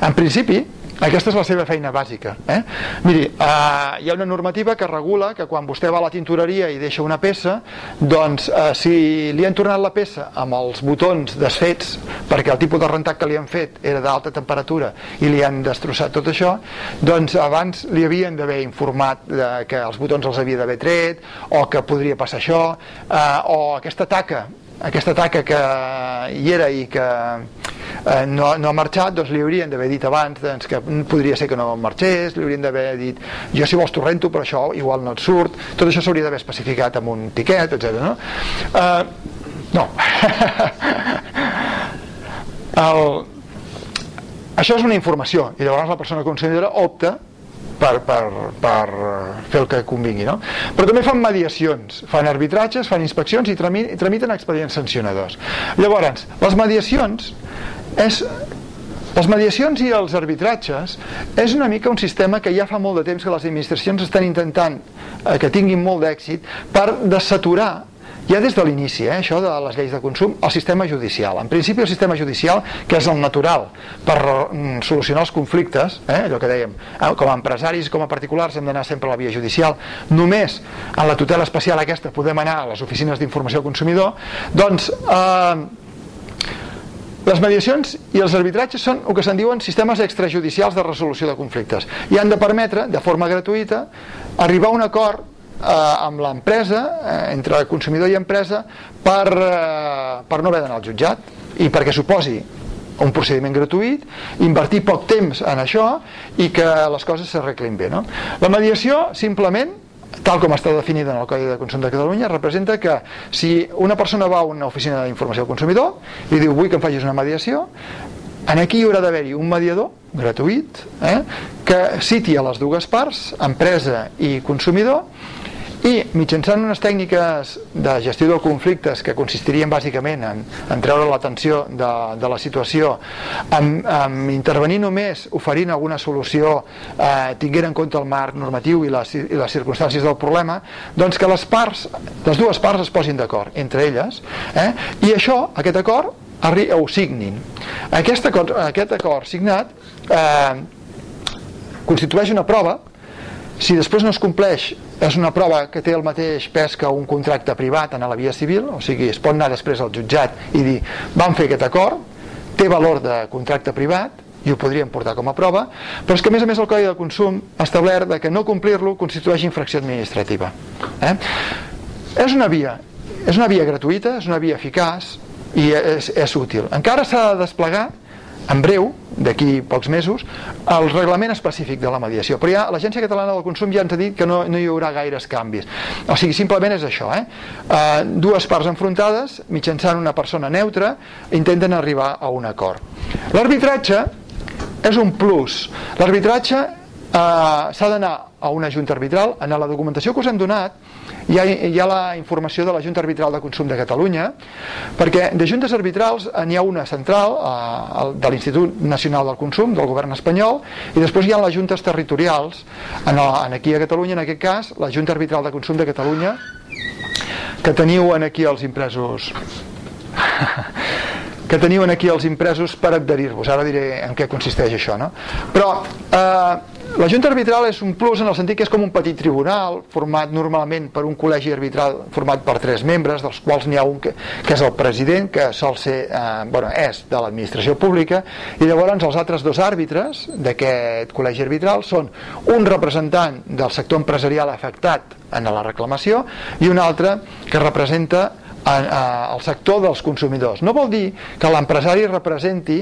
En principi, aquesta és la seva feina bàsica. Eh? Miri, eh, hi ha una normativa que regula que quan vostè va a la tintoreria i deixa una peça, doncs eh, si li han tornat la peça amb els botons desfets, perquè el tipus de rentat que li han fet era d'alta temperatura i li han destrossat tot això, doncs abans li havien d'haver informat de que els botons els havia d'haver tret, o que podria passar això, eh, o aquesta taca aquesta taca que hi era i que eh, no, no ha marxat, doncs li haurien d'haver dit abans doncs, que podria ser que no marxés, li haurien d'haver dit jo si vols t'ho rento però això igual no et surt, tot això s'hauria d'haver especificat amb un tiquet, etc. No? Uh, no. El, això és una informació i llavors la persona consumidora opta per, per, per fer el que convingui no? però també fan mediacions fan arbitratges, fan inspeccions i tramiten expedients sancionadors llavors, les mediacions és les mediacions i els arbitratges és una mica un sistema que ja fa molt de temps que les administracions estan intentant eh, que tinguin molt d'èxit per desaturar ja des de l'inici, eh, això de les lleis de consum, el sistema judicial. En principi el sistema judicial, que és el natural per mm, solucionar els conflictes, eh, allò que dèiem, eh, com a empresaris i com a particulars hem d'anar sempre a la via judicial, només en la tutela especial aquesta podem anar a les oficines d'informació al consumidor, doncs eh, les mediacions i els arbitratges són el que se'n diuen sistemes extrajudicials de resolució de conflictes. I han de permetre, de forma gratuïta, arribar a un acord eh, amb l'empresa, eh, entre consumidor i empresa, per, eh, per no haver d'anar al jutjat i perquè suposi un procediment gratuït, invertir poc temps en això i que les coses s'arreglin bé. No? La mediació, simplement, tal com està definida en el Codi de Consum de Catalunya, representa que si una persona va a una oficina d'informació al consumidor i diu vull que em facis una mediació, en aquí hi haurà d'haver-hi un mediador gratuït eh, que citi a les dues parts, empresa i consumidor, i mitjançant unes tècniques de gestió de conflictes que consistirien bàsicament en, en treure l'atenció de, de la situació en, en intervenir només oferint alguna solució eh, tinguent en compte el marc normatiu i les, i les circumstàncies del problema doncs que les parts, les dues parts es posin d'acord entre elles eh, i això, aquest acord ho signin. Aquest acord, aquest acord signat eh, constitueix una prova si després no es compleix és una prova que té el mateix pes que un contracte privat en la via civil, o sigui, es pot anar després al jutjat i dir vam fer aquest acord, té valor de contracte privat i ho podríem portar com a prova, però és que a més a més el Codi de Consum ha establert que no complir-lo constitueix infracció administrativa. Eh? És una via, és una via gratuïta, és una via eficaç i és, és útil. Encara s'ha de desplegar en breu, d'aquí pocs mesos, el reglament específic de la mediació. Però ja l'Agència Catalana del Consum ja ens ha dit que no, no hi haurà gaires canvis. O sigui, simplement és això, eh? Uh, dues parts enfrontades, mitjançant una persona neutra, intenten arribar a un acord. L'arbitratge és un plus. L'arbitratge uh, s'ha d'anar a una junta arbitral. En la documentació que us hem donat hi ha, hi ha la informació de la Junta Arbitral de Consum de Catalunya, perquè de juntes arbitrals n'hi ha una central eh, de l'Institut Nacional del Consum, del govern espanyol, i després hi ha les juntes territorials, en, en aquí a Catalunya, en aquest cas, la Junta Arbitral de Consum de Catalunya, que teniu en aquí els impresos que teniu aquí els impresos per adherir-vos. Ara diré en què consisteix això, no? Però eh, la Junta Arbitral és un plus en el sentit que és com un petit tribunal format normalment per un col·legi arbitral format per tres membres, dels quals n'hi ha un que, que és el president, que sol ser, eh, bueno, és de l'administració pública, i llavors els altres dos àrbitres d'aquest col·legi arbitral són un representant del sector empresarial afectat en la reclamació i un altre que representa al sector dels consumidors. No vol dir que l'empresari representi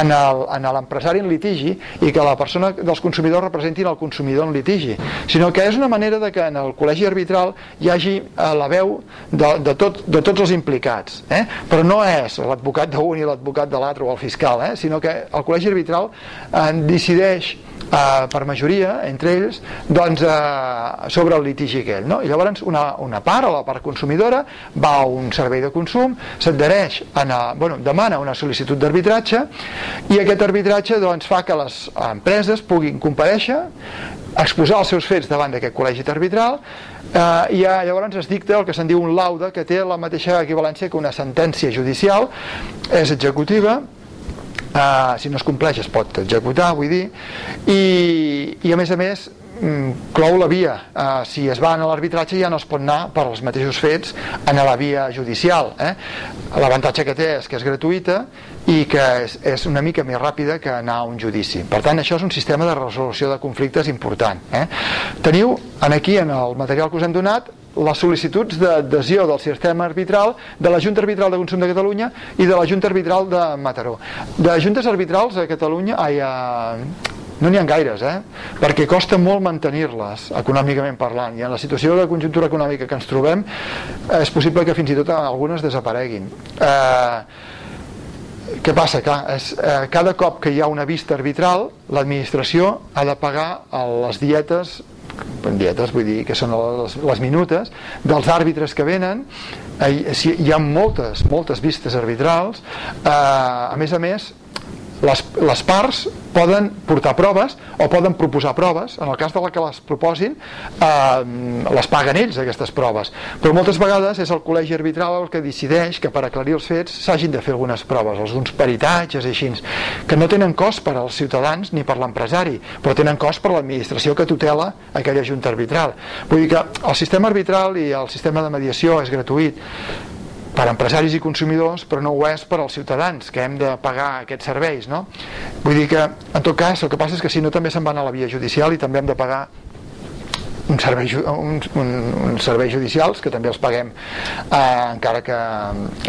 en l'empresari en, en litigi i que la persona dels consumidors representi el consumidor en litigi, sinó que és una manera de que en el col·legi arbitral hi hagi eh, la veu de, de, tot, de tots els implicats. Eh? Però no és l'advocat d'un i l'advocat de l'altre o el fiscal, eh? sinó que el col·legi arbitral eh, decideix eh, per majoria, entre ells, doncs, eh, sobre el litigi aquell. No? I llavors una, una part, o la part consumidora, va a un servei de consum, s'adhereix, bueno, demana una sol·licitud d'arbitratge i aquest arbitratge doncs, fa que les empreses puguin compareixer exposar els seus fets davant d'aquest col·legi arbitral eh, i llavors es dicta el que se'n diu un lauda que té la mateixa equivalència que una sentència judicial és executiva uh, si no es compleix es pot executar vull dir i, i a més a més mm, clou la via uh, si es va a l'arbitratge ja no es pot anar per als mateixos fets a la via judicial eh? l'avantatge que té és que és gratuïta i que és, és una mica més ràpida que anar a un judici per tant això és un sistema de resolució de conflictes important eh? teniu en aquí en el material que us hem donat les sol·licituds d'adhesió del sistema arbitral de la Junta Arbitral de Consum de Catalunya i de la Junta Arbitral de Mataró. De juntes arbitrals a Catalunya, ai, a, no n'hi ha gaires, eh? perquè costa molt mantenir-les, econòmicament parlant, i en la situació de conjuntura econòmica que ens trobem és possible que fins i tot algunes desapareguin. Eh, què passa? Clar, és, eh, cada cop que hi ha una vista arbitral, l'administració ha de pagar les dietes dietes, vull dir que són les, les minutes dels àrbitres que venen. Hi ha moltes, moltes vistes arbitrals. Eh, a més a més les, les parts poden portar proves o poden proposar proves en el cas de la que les proposin eh, les paguen ells aquestes proves. Però moltes vegades és el col·legi arbitral el que decideix que per aclarir els fets s'hagin de fer algunes proves, alguns peritatges i així, que no tenen cost per als ciutadans ni per l'empresari, però tenen cost per l'administració que tutela aquella junta arbitral. Vull dir que el sistema arbitral i el sistema de mediació és gratuït per empresaris i consumidors, però no ho és per als ciutadans, que hem de pagar aquests serveis, no? Vull dir que, en tot cas, el que passa és que si no també se'n van a la via judicial i també hem de pagar un servei, un, un, un serveis judicials que també els paguem eh, encara que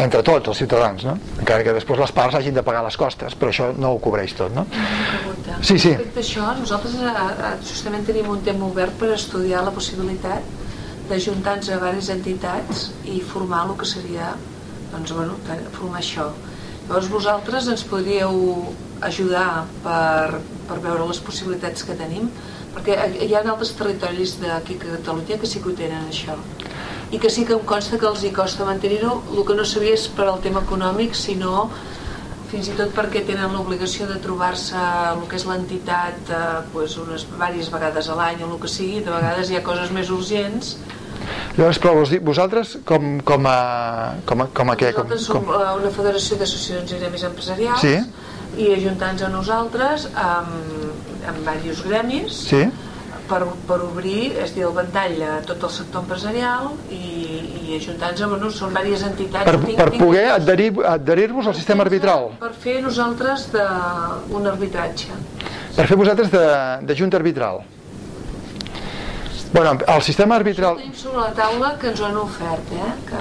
entre tots els ciutadans no? encara que després les parts hagin de pagar les costes però això no ho cobreix tot no? sí, sí. respecte a això nosaltres eh, eh, justament tenim un tema obert per estudiar la possibilitat d'ajuntar-nos a diverses entitats i formar el que seria doncs, bueno, formar això. Llavors vosaltres ens podríeu ajudar per, per veure les possibilitats que tenim perquè hi ha altres territoris d'aquí a Catalunya que sí que ho tenen això. I que sí que em consta que els hi costa mantenir-ho. El que no sabia és per al tema econòmic sinó fins i tot perquè tenen l'obligació de trobar-se el que és l'entitat eh, pues, unes diverses vegades a l'any o el que sigui, de vegades hi ha coses més urgents Llavors, però vosaltres com, com a, com a, com a què? Com, Nosaltres som com... una federació d'associacions i gremis empresarials sí? i ajuntant-nos a nosaltres amb, amb diversos gremis sí? per, per obrir, és dir, el ventall a tot el sector empresarial i, i ajuntant-nos, bueno, són diverses entitats per, tinc, per tinc, poder adherir-vos adherir al sistema arbitral per fer nosaltres de, un arbitratge per fer vosaltres de, de junta arbitral Bueno, el sistema arbitral... Tenim sobre la taula que ens ho han ofert, eh? Que...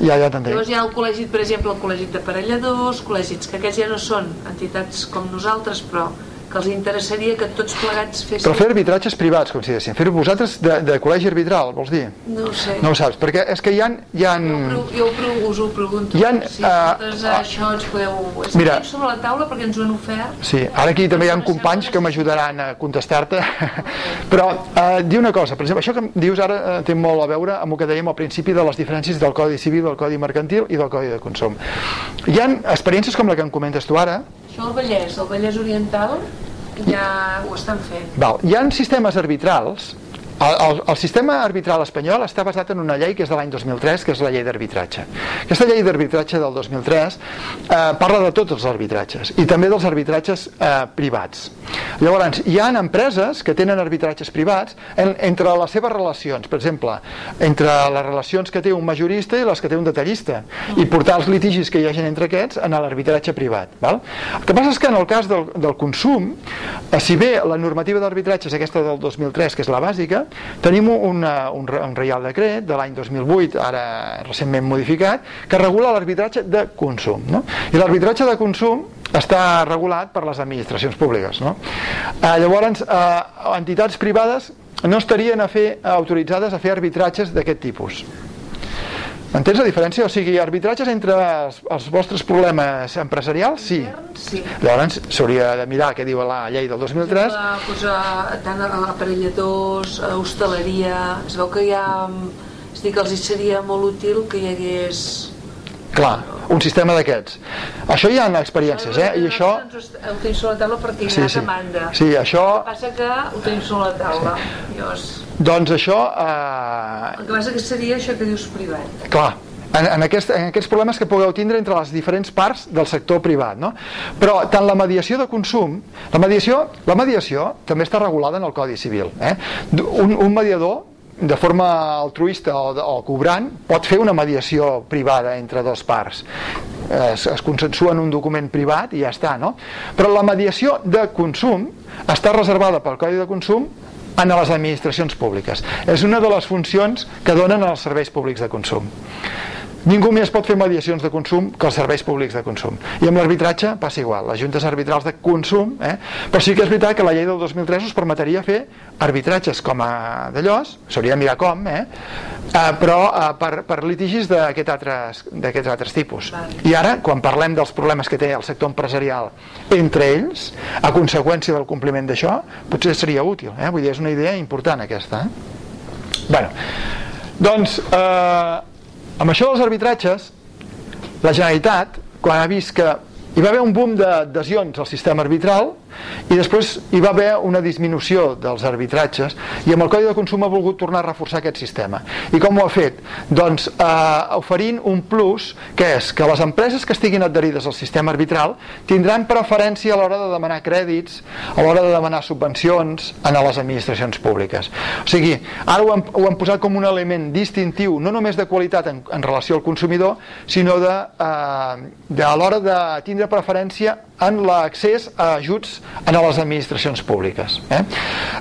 Ja, ja t'entenc. Llavors hi ha el col·legi, per exemple, el col·legi d'aparelladors, col·legis que aquests ja no són entitats com nosaltres, però que els interessaria que tots plegats fessin... Però fer arbitratges privats, com si diguéssim. Fer-ho vosaltres de, de col·legi arbitral, vols dir? No ho sé. No ho saps, perquè és que hi ha... Hi ha... Jo, jo us ho pregunto. Hi ha, si uh, vosaltres uh, això ens podeu... És mira, sobre la taula perquè ens ho han ofert. Sí, ara aquí també hi ha companys que m'ajudaran a contestar-te. Però uh, di una cosa, per exemple, això que dius ara uh, té molt a veure amb el que dèiem al principi de les diferències del Codi Civil, del Codi Mercantil i del Codi de Consum. Hi ha experiències com la que em comentes tu ara, això el Vallès, el Vallès Oriental ja ho estan fent. Val. Hi ha sistemes arbitrals el, el, el sistema arbitral espanyol està basat en una llei que és de l'any 2003, que és la llei d'arbitratge. Aquesta llei d'arbitratge del 2003 eh, parla de tots els arbitratges i també dels arbitratges eh, privats. Llavors, hi ha empreses que tenen arbitratges privats en, entre les seves relacions, per exemple, entre les relacions que té un majorista i les que té un detallista, i portar els litigis que hi hagi entre aquests en l'arbitratge privat. Val? El que passa és que en el cas del, del consum, eh, si bé la normativa d'arbitratge és aquesta del 2003, que és la bàsica, tenim una, un, un reial decret de l'any 2008, ara recentment modificat, que regula l'arbitratge de consum. No? I l'arbitratge de consum està regulat per les administracions públiques. No? Eh, llavors, eh, entitats privades no estarien a fer, autoritzades a fer arbitratges d'aquest tipus. Entens la diferència? O sigui, arbitratges entre els, els vostres problemes empresarials, sí. Sí. Llavors s'hauria de mirar què diu la llei del 2003. La, posar tant a aparelladors, a hostaleria... Es veu que hi ha... És dir, que els hi seria molt útil que hi hagués... Clar, un sistema d'aquests. Això hi ha experiències, eh? I això... Ho tenim sobre la taula perquè hi ha Sí, sí. demanda. Sí, això... El que passa que ho tenim sobre la taula. Llavors, Doncs això... Eh, el que passa que seria això que dius privat. clar, en, en, aquest, en aquests problemes que pugueu tindre entre les diferents parts del sector privat. No? Però tant la mediació de consum, la mediació, la mediació també està regulada en el Codi Civil. Eh? Un, un mediador de forma altruista o, o cobrant pot fer una mediació privada entre dos parts. Es, es consensua en un document privat i ja està no? però la mediació de consum està reservada pel Codi de Consum en les administracions públiques. És una de les funcions que donen als serveis públics de consum Ningú més pot fer mediacions de consum que els serveis públics de consum. I amb l'arbitratge passa igual, les juntes arbitrals de consum, eh? però sí que és veritat que la llei del 2003 us permetria fer arbitratges com a d'allòs, s'hauria de mirar com, eh? Eh, però eh, per, per litigis d'aquests altres, altres tipus. I ara, quan parlem dels problemes que té el sector empresarial entre ells, a conseqüència del compliment d'això, potser seria útil. Eh? Vull dir, és una idea important aquesta. Eh? bueno, doncs, eh, amb això dels arbitratges, la Generalitat, quan ha vist que hi va haver un boom d'adhesions al sistema arbitral i després hi va haver una disminució dels arbitratges i amb el Codi de Consum ha volgut tornar a reforçar aquest sistema. I com ho ha fet? Doncs eh, oferint un plus que és que les empreses que estiguin adherides al sistema arbitral tindran preferència a l'hora de demanar crèdits, a l'hora de demanar subvencions en les administracions públiques. O sigui, ara ho han, ho han posat com un element distintiu, no només de qualitat en, en relació al consumidor, sinó de, eh, de a l'hora de tindre preferència en l'accés a ajuts en les administracions públiques. Eh?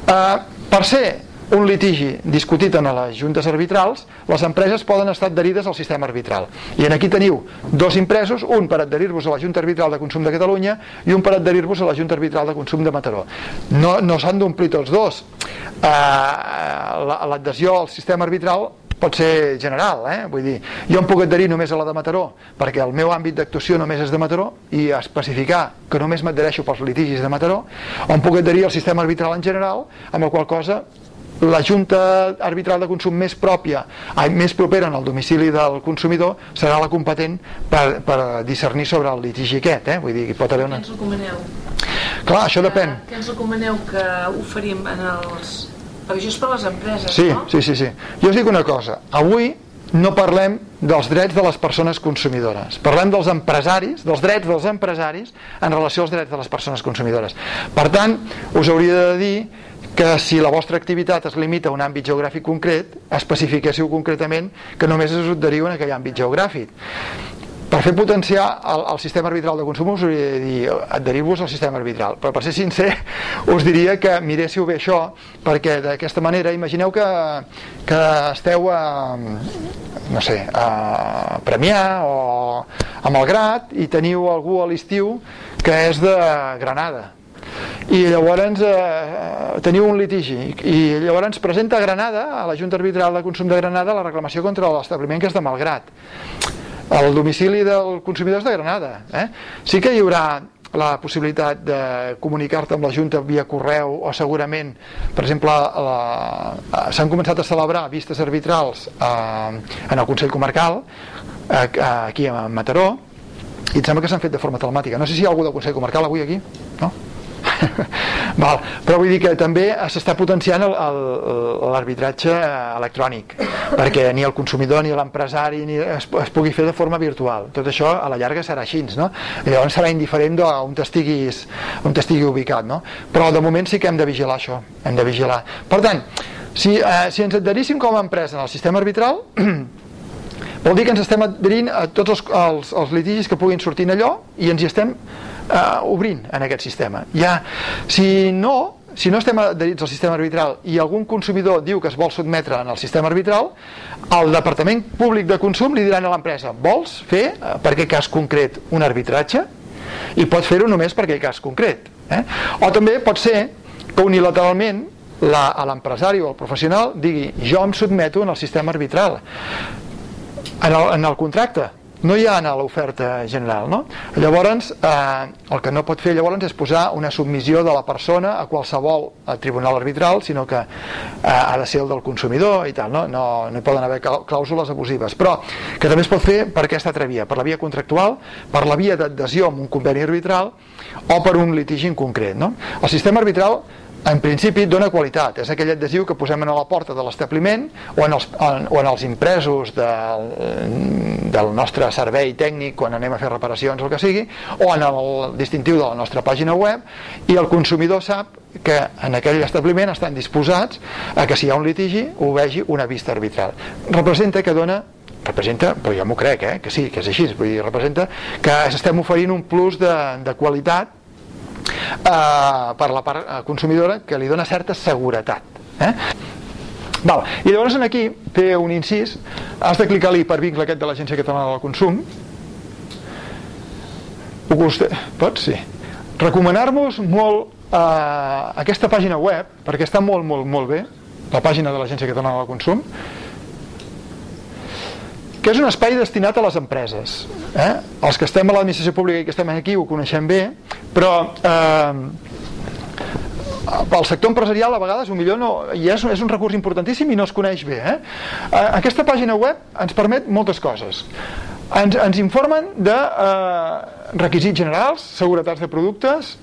Eh, per ser un litigi discutit en les juntes arbitrals, les empreses poden estar adherides al sistema arbitral. I en aquí teniu dos impresos, un per adherir-vos a la Junta Arbitral de Consum de Catalunya i un per adherir-vos a la Junta Arbitral de Consum de Mataró. No, no s'han d'omplir tots dos. La- L'adhesió al sistema arbitral pot ser general, eh? vull dir, jo em puc adherir només a la de Mataró perquè el meu àmbit d'actuació només és de Mataró i especificar que només m'adhereixo pels litigis de Mataró o em puc adherir al sistema arbitral en general amb la qual cosa la Junta Arbitral de Consum més pròpia, més propera en el domicili del consumidor serà la competent per, per discernir sobre el litigi aquest, eh? vull dir, pot haver Què una... ens recomaneu? Clar, això depèn. Què ens recomaneu que oferim en els... Perquè això és per les empreses, Sí, no? sí, sí, sí. Jo us dic una cosa. Avui no parlem dels drets de les persones consumidores. Parlem dels empresaris, dels drets dels empresaris en relació als drets de les persones consumidores. Per tant, us hauria de dir que si la vostra activitat es limita a un àmbit geogràfic concret, especifiquéssiu concretament que només us adheriu en aquell àmbit geogràfic. Per fer potenciar el, el sistema arbitral de consum us hauria de dir adherir-vos al sistema arbitral, però per ser sincer us diria que miréssiu bé això perquè d'aquesta manera imagineu que, que esteu a, no sé, a Premià o a Malgrat i teniu algú a l'estiu que és de Granada. I llavors eh, teniu un litigi. I llavors presenta a Granada a la Junta Arbitral de Consum de Granada la reclamació contra l'establiment que és de Malgrat el domicili del consumidor és de Granada eh? sí que hi haurà la possibilitat de comunicar-te amb la Junta via correu o segurament, per exemple, la- s'han començat a celebrar vistes arbitrals eh, en el Consell Comarcal eh, aquí a Mataró i em sembla que s'han fet de forma telemàtica. No sé si hi ha algú del Consell Comarcal avui aquí, no? Val, però vull dir que també s'està potenciant l'arbitratge electrònic perquè ni el consumidor ni l'empresari ni es, es pugui fer de forma virtual tot això a la llarga serà així no? I llavors serà indiferent d'on t'estiguis on t'estigui ubicat no? però de moment sí que hem de vigilar això hem de vigilar per tant si, eh, si ens adheríssim com a empresa en el sistema arbitral vol dir que ens estem adherint a tots els, els, els litigis que puguin sortir en allò i ens hi estem eh, obrint en aquest sistema ja, si no si no estem adherits al sistema arbitral i algun consumidor diu que es vol sotmetre en el sistema arbitral, el Departament Públic de Consum li diran a l'empresa vols fer, eh, per aquest cas concret, un arbitratge? I pot fer-ho només per aquest cas concret. Eh? O també pot ser que unilateralment la, l'empresari o al professional digui jo em sotmeto en el sistema arbitral en el, en el contracte no hi ha a l'oferta general no? llavors eh, el que no pot fer llavors és posar una submissió de la persona a qualsevol a tribunal arbitral sinó que eh, ha de ser el del consumidor i tal, no? No, no hi poden haver clàusules abusives però que també es pot fer per aquesta altra via per la via contractual, per la via d'adhesió amb un conveni arbitral o per un litigi en concret no? el sistema arbitral en principi dona qualitat, és aquell adhesiu que posem a la porta de l'establiment o, en els, en, o en els impresos del, del nostre servei tècnic quan anem a fer reparacions o el que sigui, o en el distintiu de la nostra pàgina web i el consumidor sap que en aquell establiment estan disposats a que si hi ha un litigi ho vegi una vista arbitral. Representa que dona representa, però jo m'ho crec, eh, que sí, que és així, vull dir, representa que estem oferint un plus de, de qualitat eh, per la part eh, consumidora que li dona certa seguretat eh? Val. i llavors aquí té un incís has de clicar per vincle aquest de l'Agència Catalana del Consum ho costa... Sí recomanar-vos molt eh, aquesta pàgina web perquè està molt, molt, molt bé la pàgina de l'Agència Catalana del Consum que és un espai destinat a les empreses. Eh? Els que estem a l'administració pública i que estem aquí ho coneixem bé, però eh, pel sector empresarial a vegades un millor no, i és, és un recurs importantíssim i no es coneix bé. Eh? eh aquesta pàgina web ens permet moltes coses. Ens, ens informen de eh, requisits generals, seguretats de productes,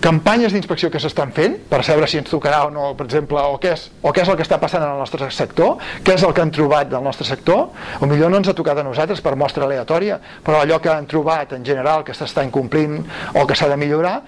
campanyes d'inspecció que s'estan fent per saber si ens tocarà o no, per exemple, o què, és, o què és el que està passant en el nostre sector, què és el que han trobat del nostre sector, o millor no ens ha tocat a nosaltres per mostra aleatòria, però allò que han trobat en general que s'està incomplint o que s'ha de millorar,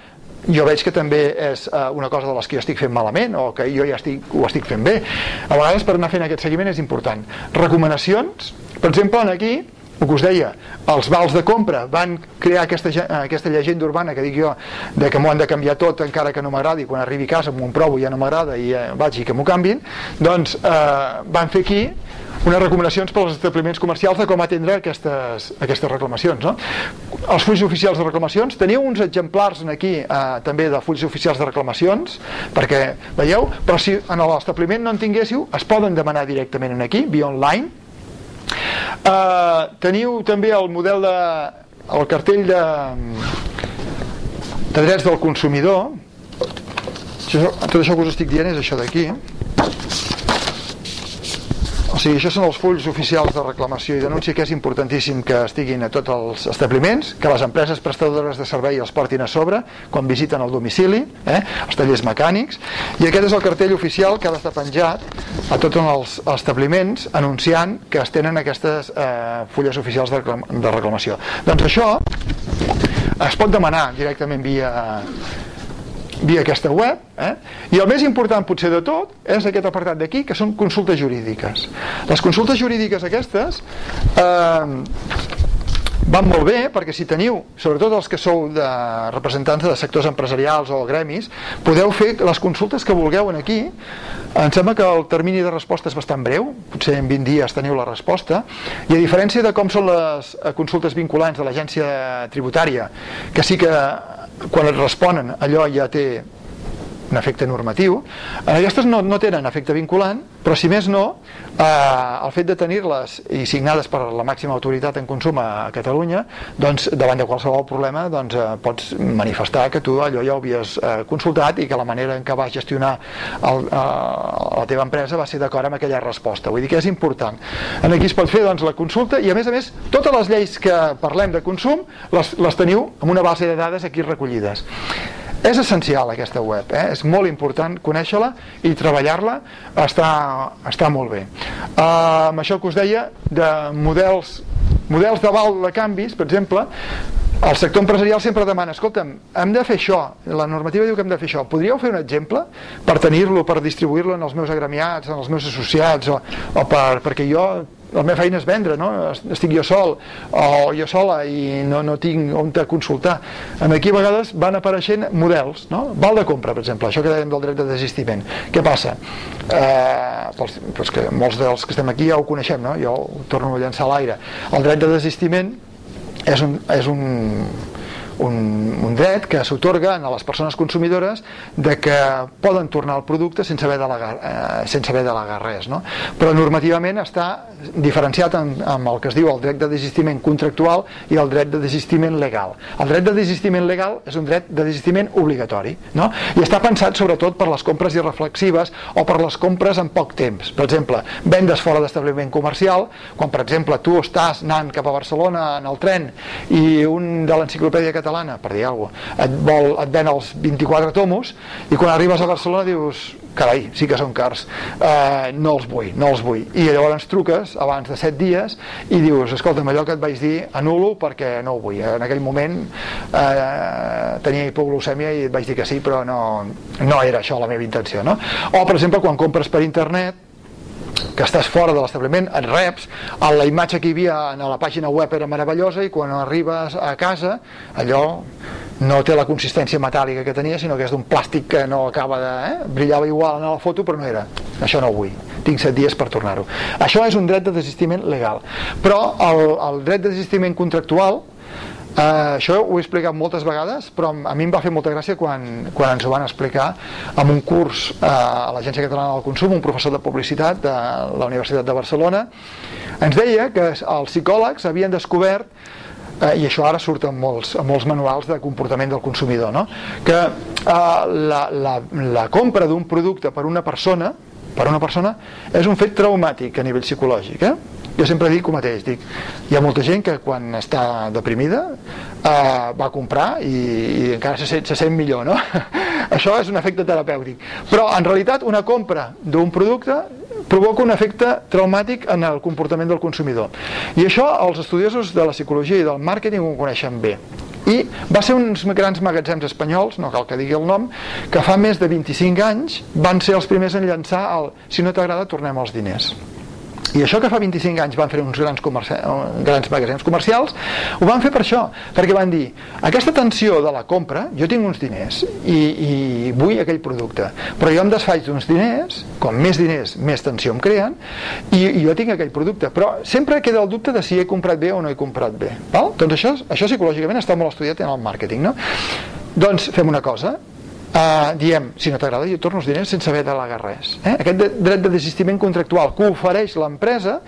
jo veig que també és uh, una cosa de les que jo estic fent malament o que jo ja estic, ho estic fent bé. A vegades per anar fent aquest seguiment és important. Recomanacions, per exemple, aquí el que us deia, els vals de compra van crear aquesta, aquesta llegenda urbana que dic jo, de que m'ho han de canviar tot encara que no m'agradi, quan arribi a casa m'ho provo ja no m'agrada i eh, vaig i que m'ho canvin. Doncs eh, van fer aquí unes recomanacions per als establiments comercials de com atendre aquestes, aquestes reclamacions no? els fulls oficials de reclamacions. Teniu uns exemplars aquí eh, també de fulls oficials de reclamacions perquè veieu, però si en l'establiment no en tinguéssiu es poden demanar directament aquí, via online Uh, teniu també el model de el cartell de, de drets del consumidor. Això, tot això que us estic dient és això d'aquí o sigui, això són els fulls oficials de reclamació i denúncia que és importantíssim que estiguin a tots els establiments, que les empreses prestadores de servei els portin a sobre quan visiten el domicili, eh, els tallers mecànics, i aquest és el cartell oficial que ha d'estar penjat a tots els establiments anunciant que es tenen aquestes eh, fulles oficials de, de reclamació. Doncs això es pot demanar directament via via aquesta web eh? i el més important potser de tot és aquest apartat d'aquí que són consultes jurídiques. Les consultes jurídiques aquestes eh, van molt bé perquè si teniu, sobretot els que sou de representants de sectors empresarials o gremis, podeu fer les consultes que vulgueu en aquí. Em sembla que el termini de resposta és bastant breu potser en 20 dies teniu la resposta. I a diferència de com són les consultes vinculants de l'agència tributària que sí que quan et responen allò ja té un efecte normatiu. Aquestes no, no tenen efecte vinculant, però si més no, eh, el fet de tenir-les i signades per la màxima autoritat en consum a Catalunya, doncs davant de qualsevol problema doncs, eh, pots manifestar que tu allò ja ho havies eh, consultat i que la manera en què vas gestionar el, eh, la teva empresa va ser d'acord amb aquella resposta. Vull dir que és important. En aquí es pot fer doncs, la consulta i a més a més totes les lleis que parlem de consum les, les teniu amb una base de dades aquí recollides. És essencial aquesta web, eh? és molt important conèixer-la i treballar-la està, està molt bé. Uh, amb això que us deia, de models, models d'aval de canvis, per exemple, el sector empresarial sempre demana, escolta'm, hem de fer això, la normativa diu que hem de fer això, podríeu fer un exemple per tenir-lo, per distribuir-lo en els meus agremiats, en els meus associats, o, o per, perquè jo la meva feina és vendre, no? estic jo sol o jo sola i no, no tinc on te consultar. Aquí a vegades van apareixent models, no? val de compra, per exemple, això que dèiem del dret de desistiment. Què passa? Eh, pels, pels que molts dels que estem aquí ja ho coneixem, no? jo ho torno a llançar a l'aire. El dret de desistiment és un, és un un, un dret que s'otorga a les persones consumidores de que poden tornar el producte sense haver delegar, eh, sense haver delegar res no? però normativament està diferenciat en, amb el que es diu el dret de desistiment contractual i el dret de desistiment legal el dret de desistiment legal és un dret de desistiment obligatori no? i està pensat sobretot per les compres irreflexives o per les compres en poc temps per exemple, vendes fora d'establiment comercial quan per exemple tu estàs anant cap a Barcelona en el tren i un de l'enciclopèdia catalana catalana, per dir alguna cosa, et, vol, et ven els 24 tomos i quan arribes a Barcelona dius carai, sí que són cars, eh, no els vull, no els vull. I llavors truques abans de 7 dies i dius, escolta'm, allò que et vaig dir anulo perquè no ho vull. En aquell moment eh, tenia hipoglucèmia i et vaig dir que sí, però no, no era això la meva intenció. No? O, per exemple, quan compres per internet, que estàs fora de l'establiment, et reps, la imatge que hi havia a la pàgina web era meravellosa i quan arribes a casa allò no té la consistència metàl·lica que tenia, sinó que és d'un plàstic que no acaba de... Eh? brillava igual en la foto, però no era. Això no ho vull. Tinc set dies per tornar-ho. Això és un dret de desistiment legal. Però el, el dret de desistiment contractual Uh, això ho he explicat moltes vegades, però a mi em va fer molta gràcia quan, quan ens ho van explicar en un curs uh, a l'Agència Catalana del Consum, un professor de publicitat de la Universitat de Barcelona, ens deia que els psicòlegs havien descobert eh, i això ara surt en molts, en molts manuals de comportament del consumidor, no? que eh, la, la, la compra d'un producte per una persona per una persona és un fet traumàtic a nivell psicològic eh? jo sempre dic el mateix, dic, hi ha molta gent que quan està deprimida eh, va a comprar i, i encara se sent, se sent millor, no? Això és un efecte terapèutic. Però en realitat una compra d'un producte provoca un efecte traumàtic en el comportament del consumidor. I això els estudiosos de la psicologia i del màrqueting ho coneixen bé i va ser uns grans magatzems espanyols, no cal que digui el nom, que fa més de 25 anys van ser els primers en llançar el si no t'agrada tornem els diners i això que fa 25 anys van fer uns grans, grans magatzems comercials ho van fer per això, perquè van dir aquesta tensió de la compra, jo tinc uns diners i, i vull aquell producte però jo em desfaig d'uns diners com més diners, més tensió em creen i, i jo tinc aquell producte però sempre queda el dubte de si he comprat bé o no he comprat bé val? doncs això, això psicològicament està molt estudiat en el màrqueting no? doncs fem una cosa Uh, diem, si no t'agrada jo torno els diners sense haver de delegar res eh? aquest de, dret de desistiment contractual que ofereix l'empresa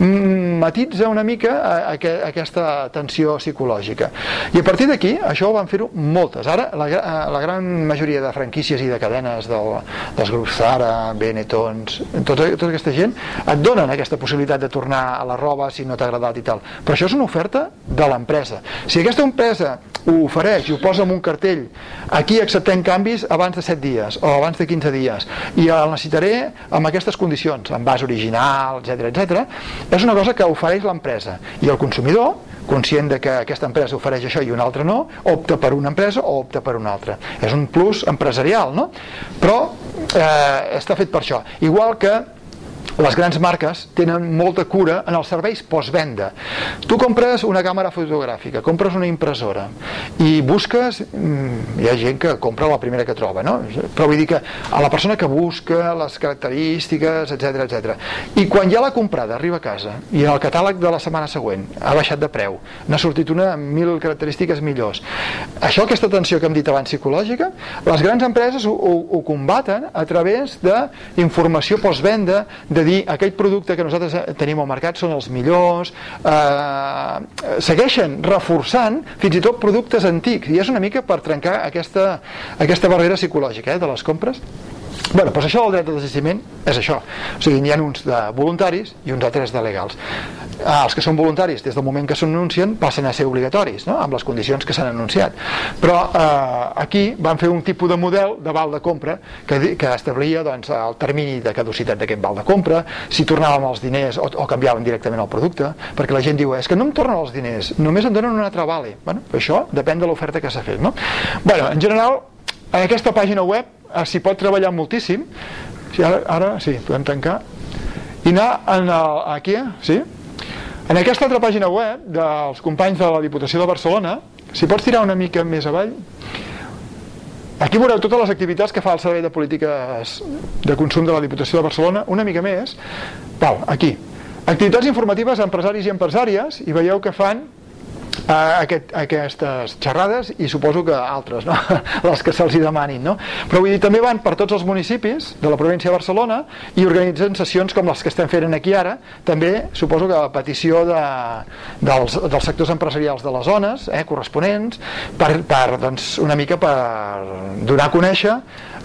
matitza una mica a, a, a aquesta tensió psicològica. I a partir d'aquí això ho van fer-ho moltes. Ara la, la gran majoria de franquícies i de cadenes del, dels grups Zara, Benetton tota, tota aquesta gent et donen aquesta possibilitat de tornar a la roba si no t'ha agradat i tal. Però això és una oferta de l'empresa. Si aquesta empresa ho ofereix i ho posa en un cartell aquí acceptem canvi canvis abans de 7 dies o abans de 15 dies i el necessitaré amb aquestes condicions, en base original, etc etc. és una cosa que ofereix l'empresa i el consumidor conscient de que aquesta empresa ofereix això i una altra no, opta per una empresa o opta per una altra. És un plus empresarial, no? Però eh, està fet per això. Igual que les grans marques tenen molta cura en els serveis postvenda. Tu compres una càmera fotogràfica, compres una impressora i busques, mm, hi ha gent que compra la primera que troba, no? però vull dir que a la persona que busca les característiques, etc etc. I quan ja l'ha comprada, arriba a casa i en el catàleg de la setmana següent ha baixat de preu, n'ha sortit una amb mil característiques millors. Això, aquesta tensió que hem dit abans psicològica, les grans empreses ho, ho, ho combaten a través d'informació postvenda, de dir aquell producte que nosaltres eh, tenim al mercat són els millors eh, segueixen reforçant fins i tot productes antics. I és una mica per trencar aquesta, aquesta barrera psicològica eh, de les compres Bueno, doncs això del dret de desistiment és això. O sigui, n'hi ha uns de voluntaris i uns altres de legals. Ah, els que són voluntaris, des del moment que s'anuncien, passen a ser obligatoris, no? amb les condicions que s'han anunciat. Però eh, aquí van fer un tipus de model de val de compra que, que establia doncs, el termini de caducitat d'aquest val de compra, si tornàvem els diners o, o canviàvem directament el producte, perquè la gent diu, és que no em tornen els diners, només em donen un altre vale. Bueno, això depèn de l'oferta que s'ha fet. No? Bueno, en general, en aquesta pàgina web s'hi pot treballar moltíssim. Si ara, ara sí, podem tancar. I anar en el, aquí, sí? En aquesta altra pàgina web dels companys de la Diputació de Barcelona, si pots tirar una mica més avall, aquí veureu totes les activitats que fa el Servei de Polítiques de Consum de la Diputació de Barcelona, una mica més, val, aquí, activitats informatives a empresaris i empresàries, i veieu que fan a aquest, a aquestes xerrades i suposo que altres, no? les que se'ls demanin. No? Però vull dir, també van per tots els municipis de la província de Barcelona i organitzen sessions com les que estem fent aquí ara, també suposo que a petició de, dels, dels sectors empresarials de les zones eh, corresponents, per, per doncs, una mica per donar a conèixer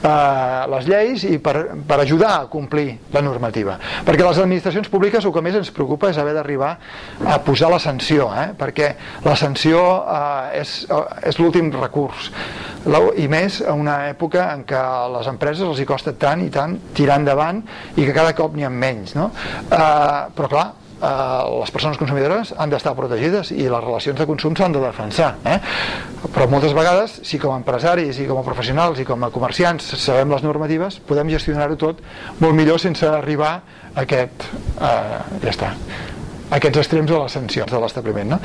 eh, les lleis i per, per ajudar a complir la normativa. Perquè les administracions públiques el que més ens preocupa és haver d'arribar a posar la sanció, eh? perquè la sanció eh, és, eh, és l'últim recurs i més a una època en què a les empreses els hi costa tant i tant tirar endavant i que cada cop n'hi ha menys no? eh, però clar les persones consumidores han d'estar protegides i les relacions de consum s'han de defensar eh? però moltes vegades si com a empresaris i com a professionals i com a comerciants sabem les normatives podem gestionar-ho tot molt millor sense arribar a aquest eh, ja està aquests extrems de les sancions de l'establiment no?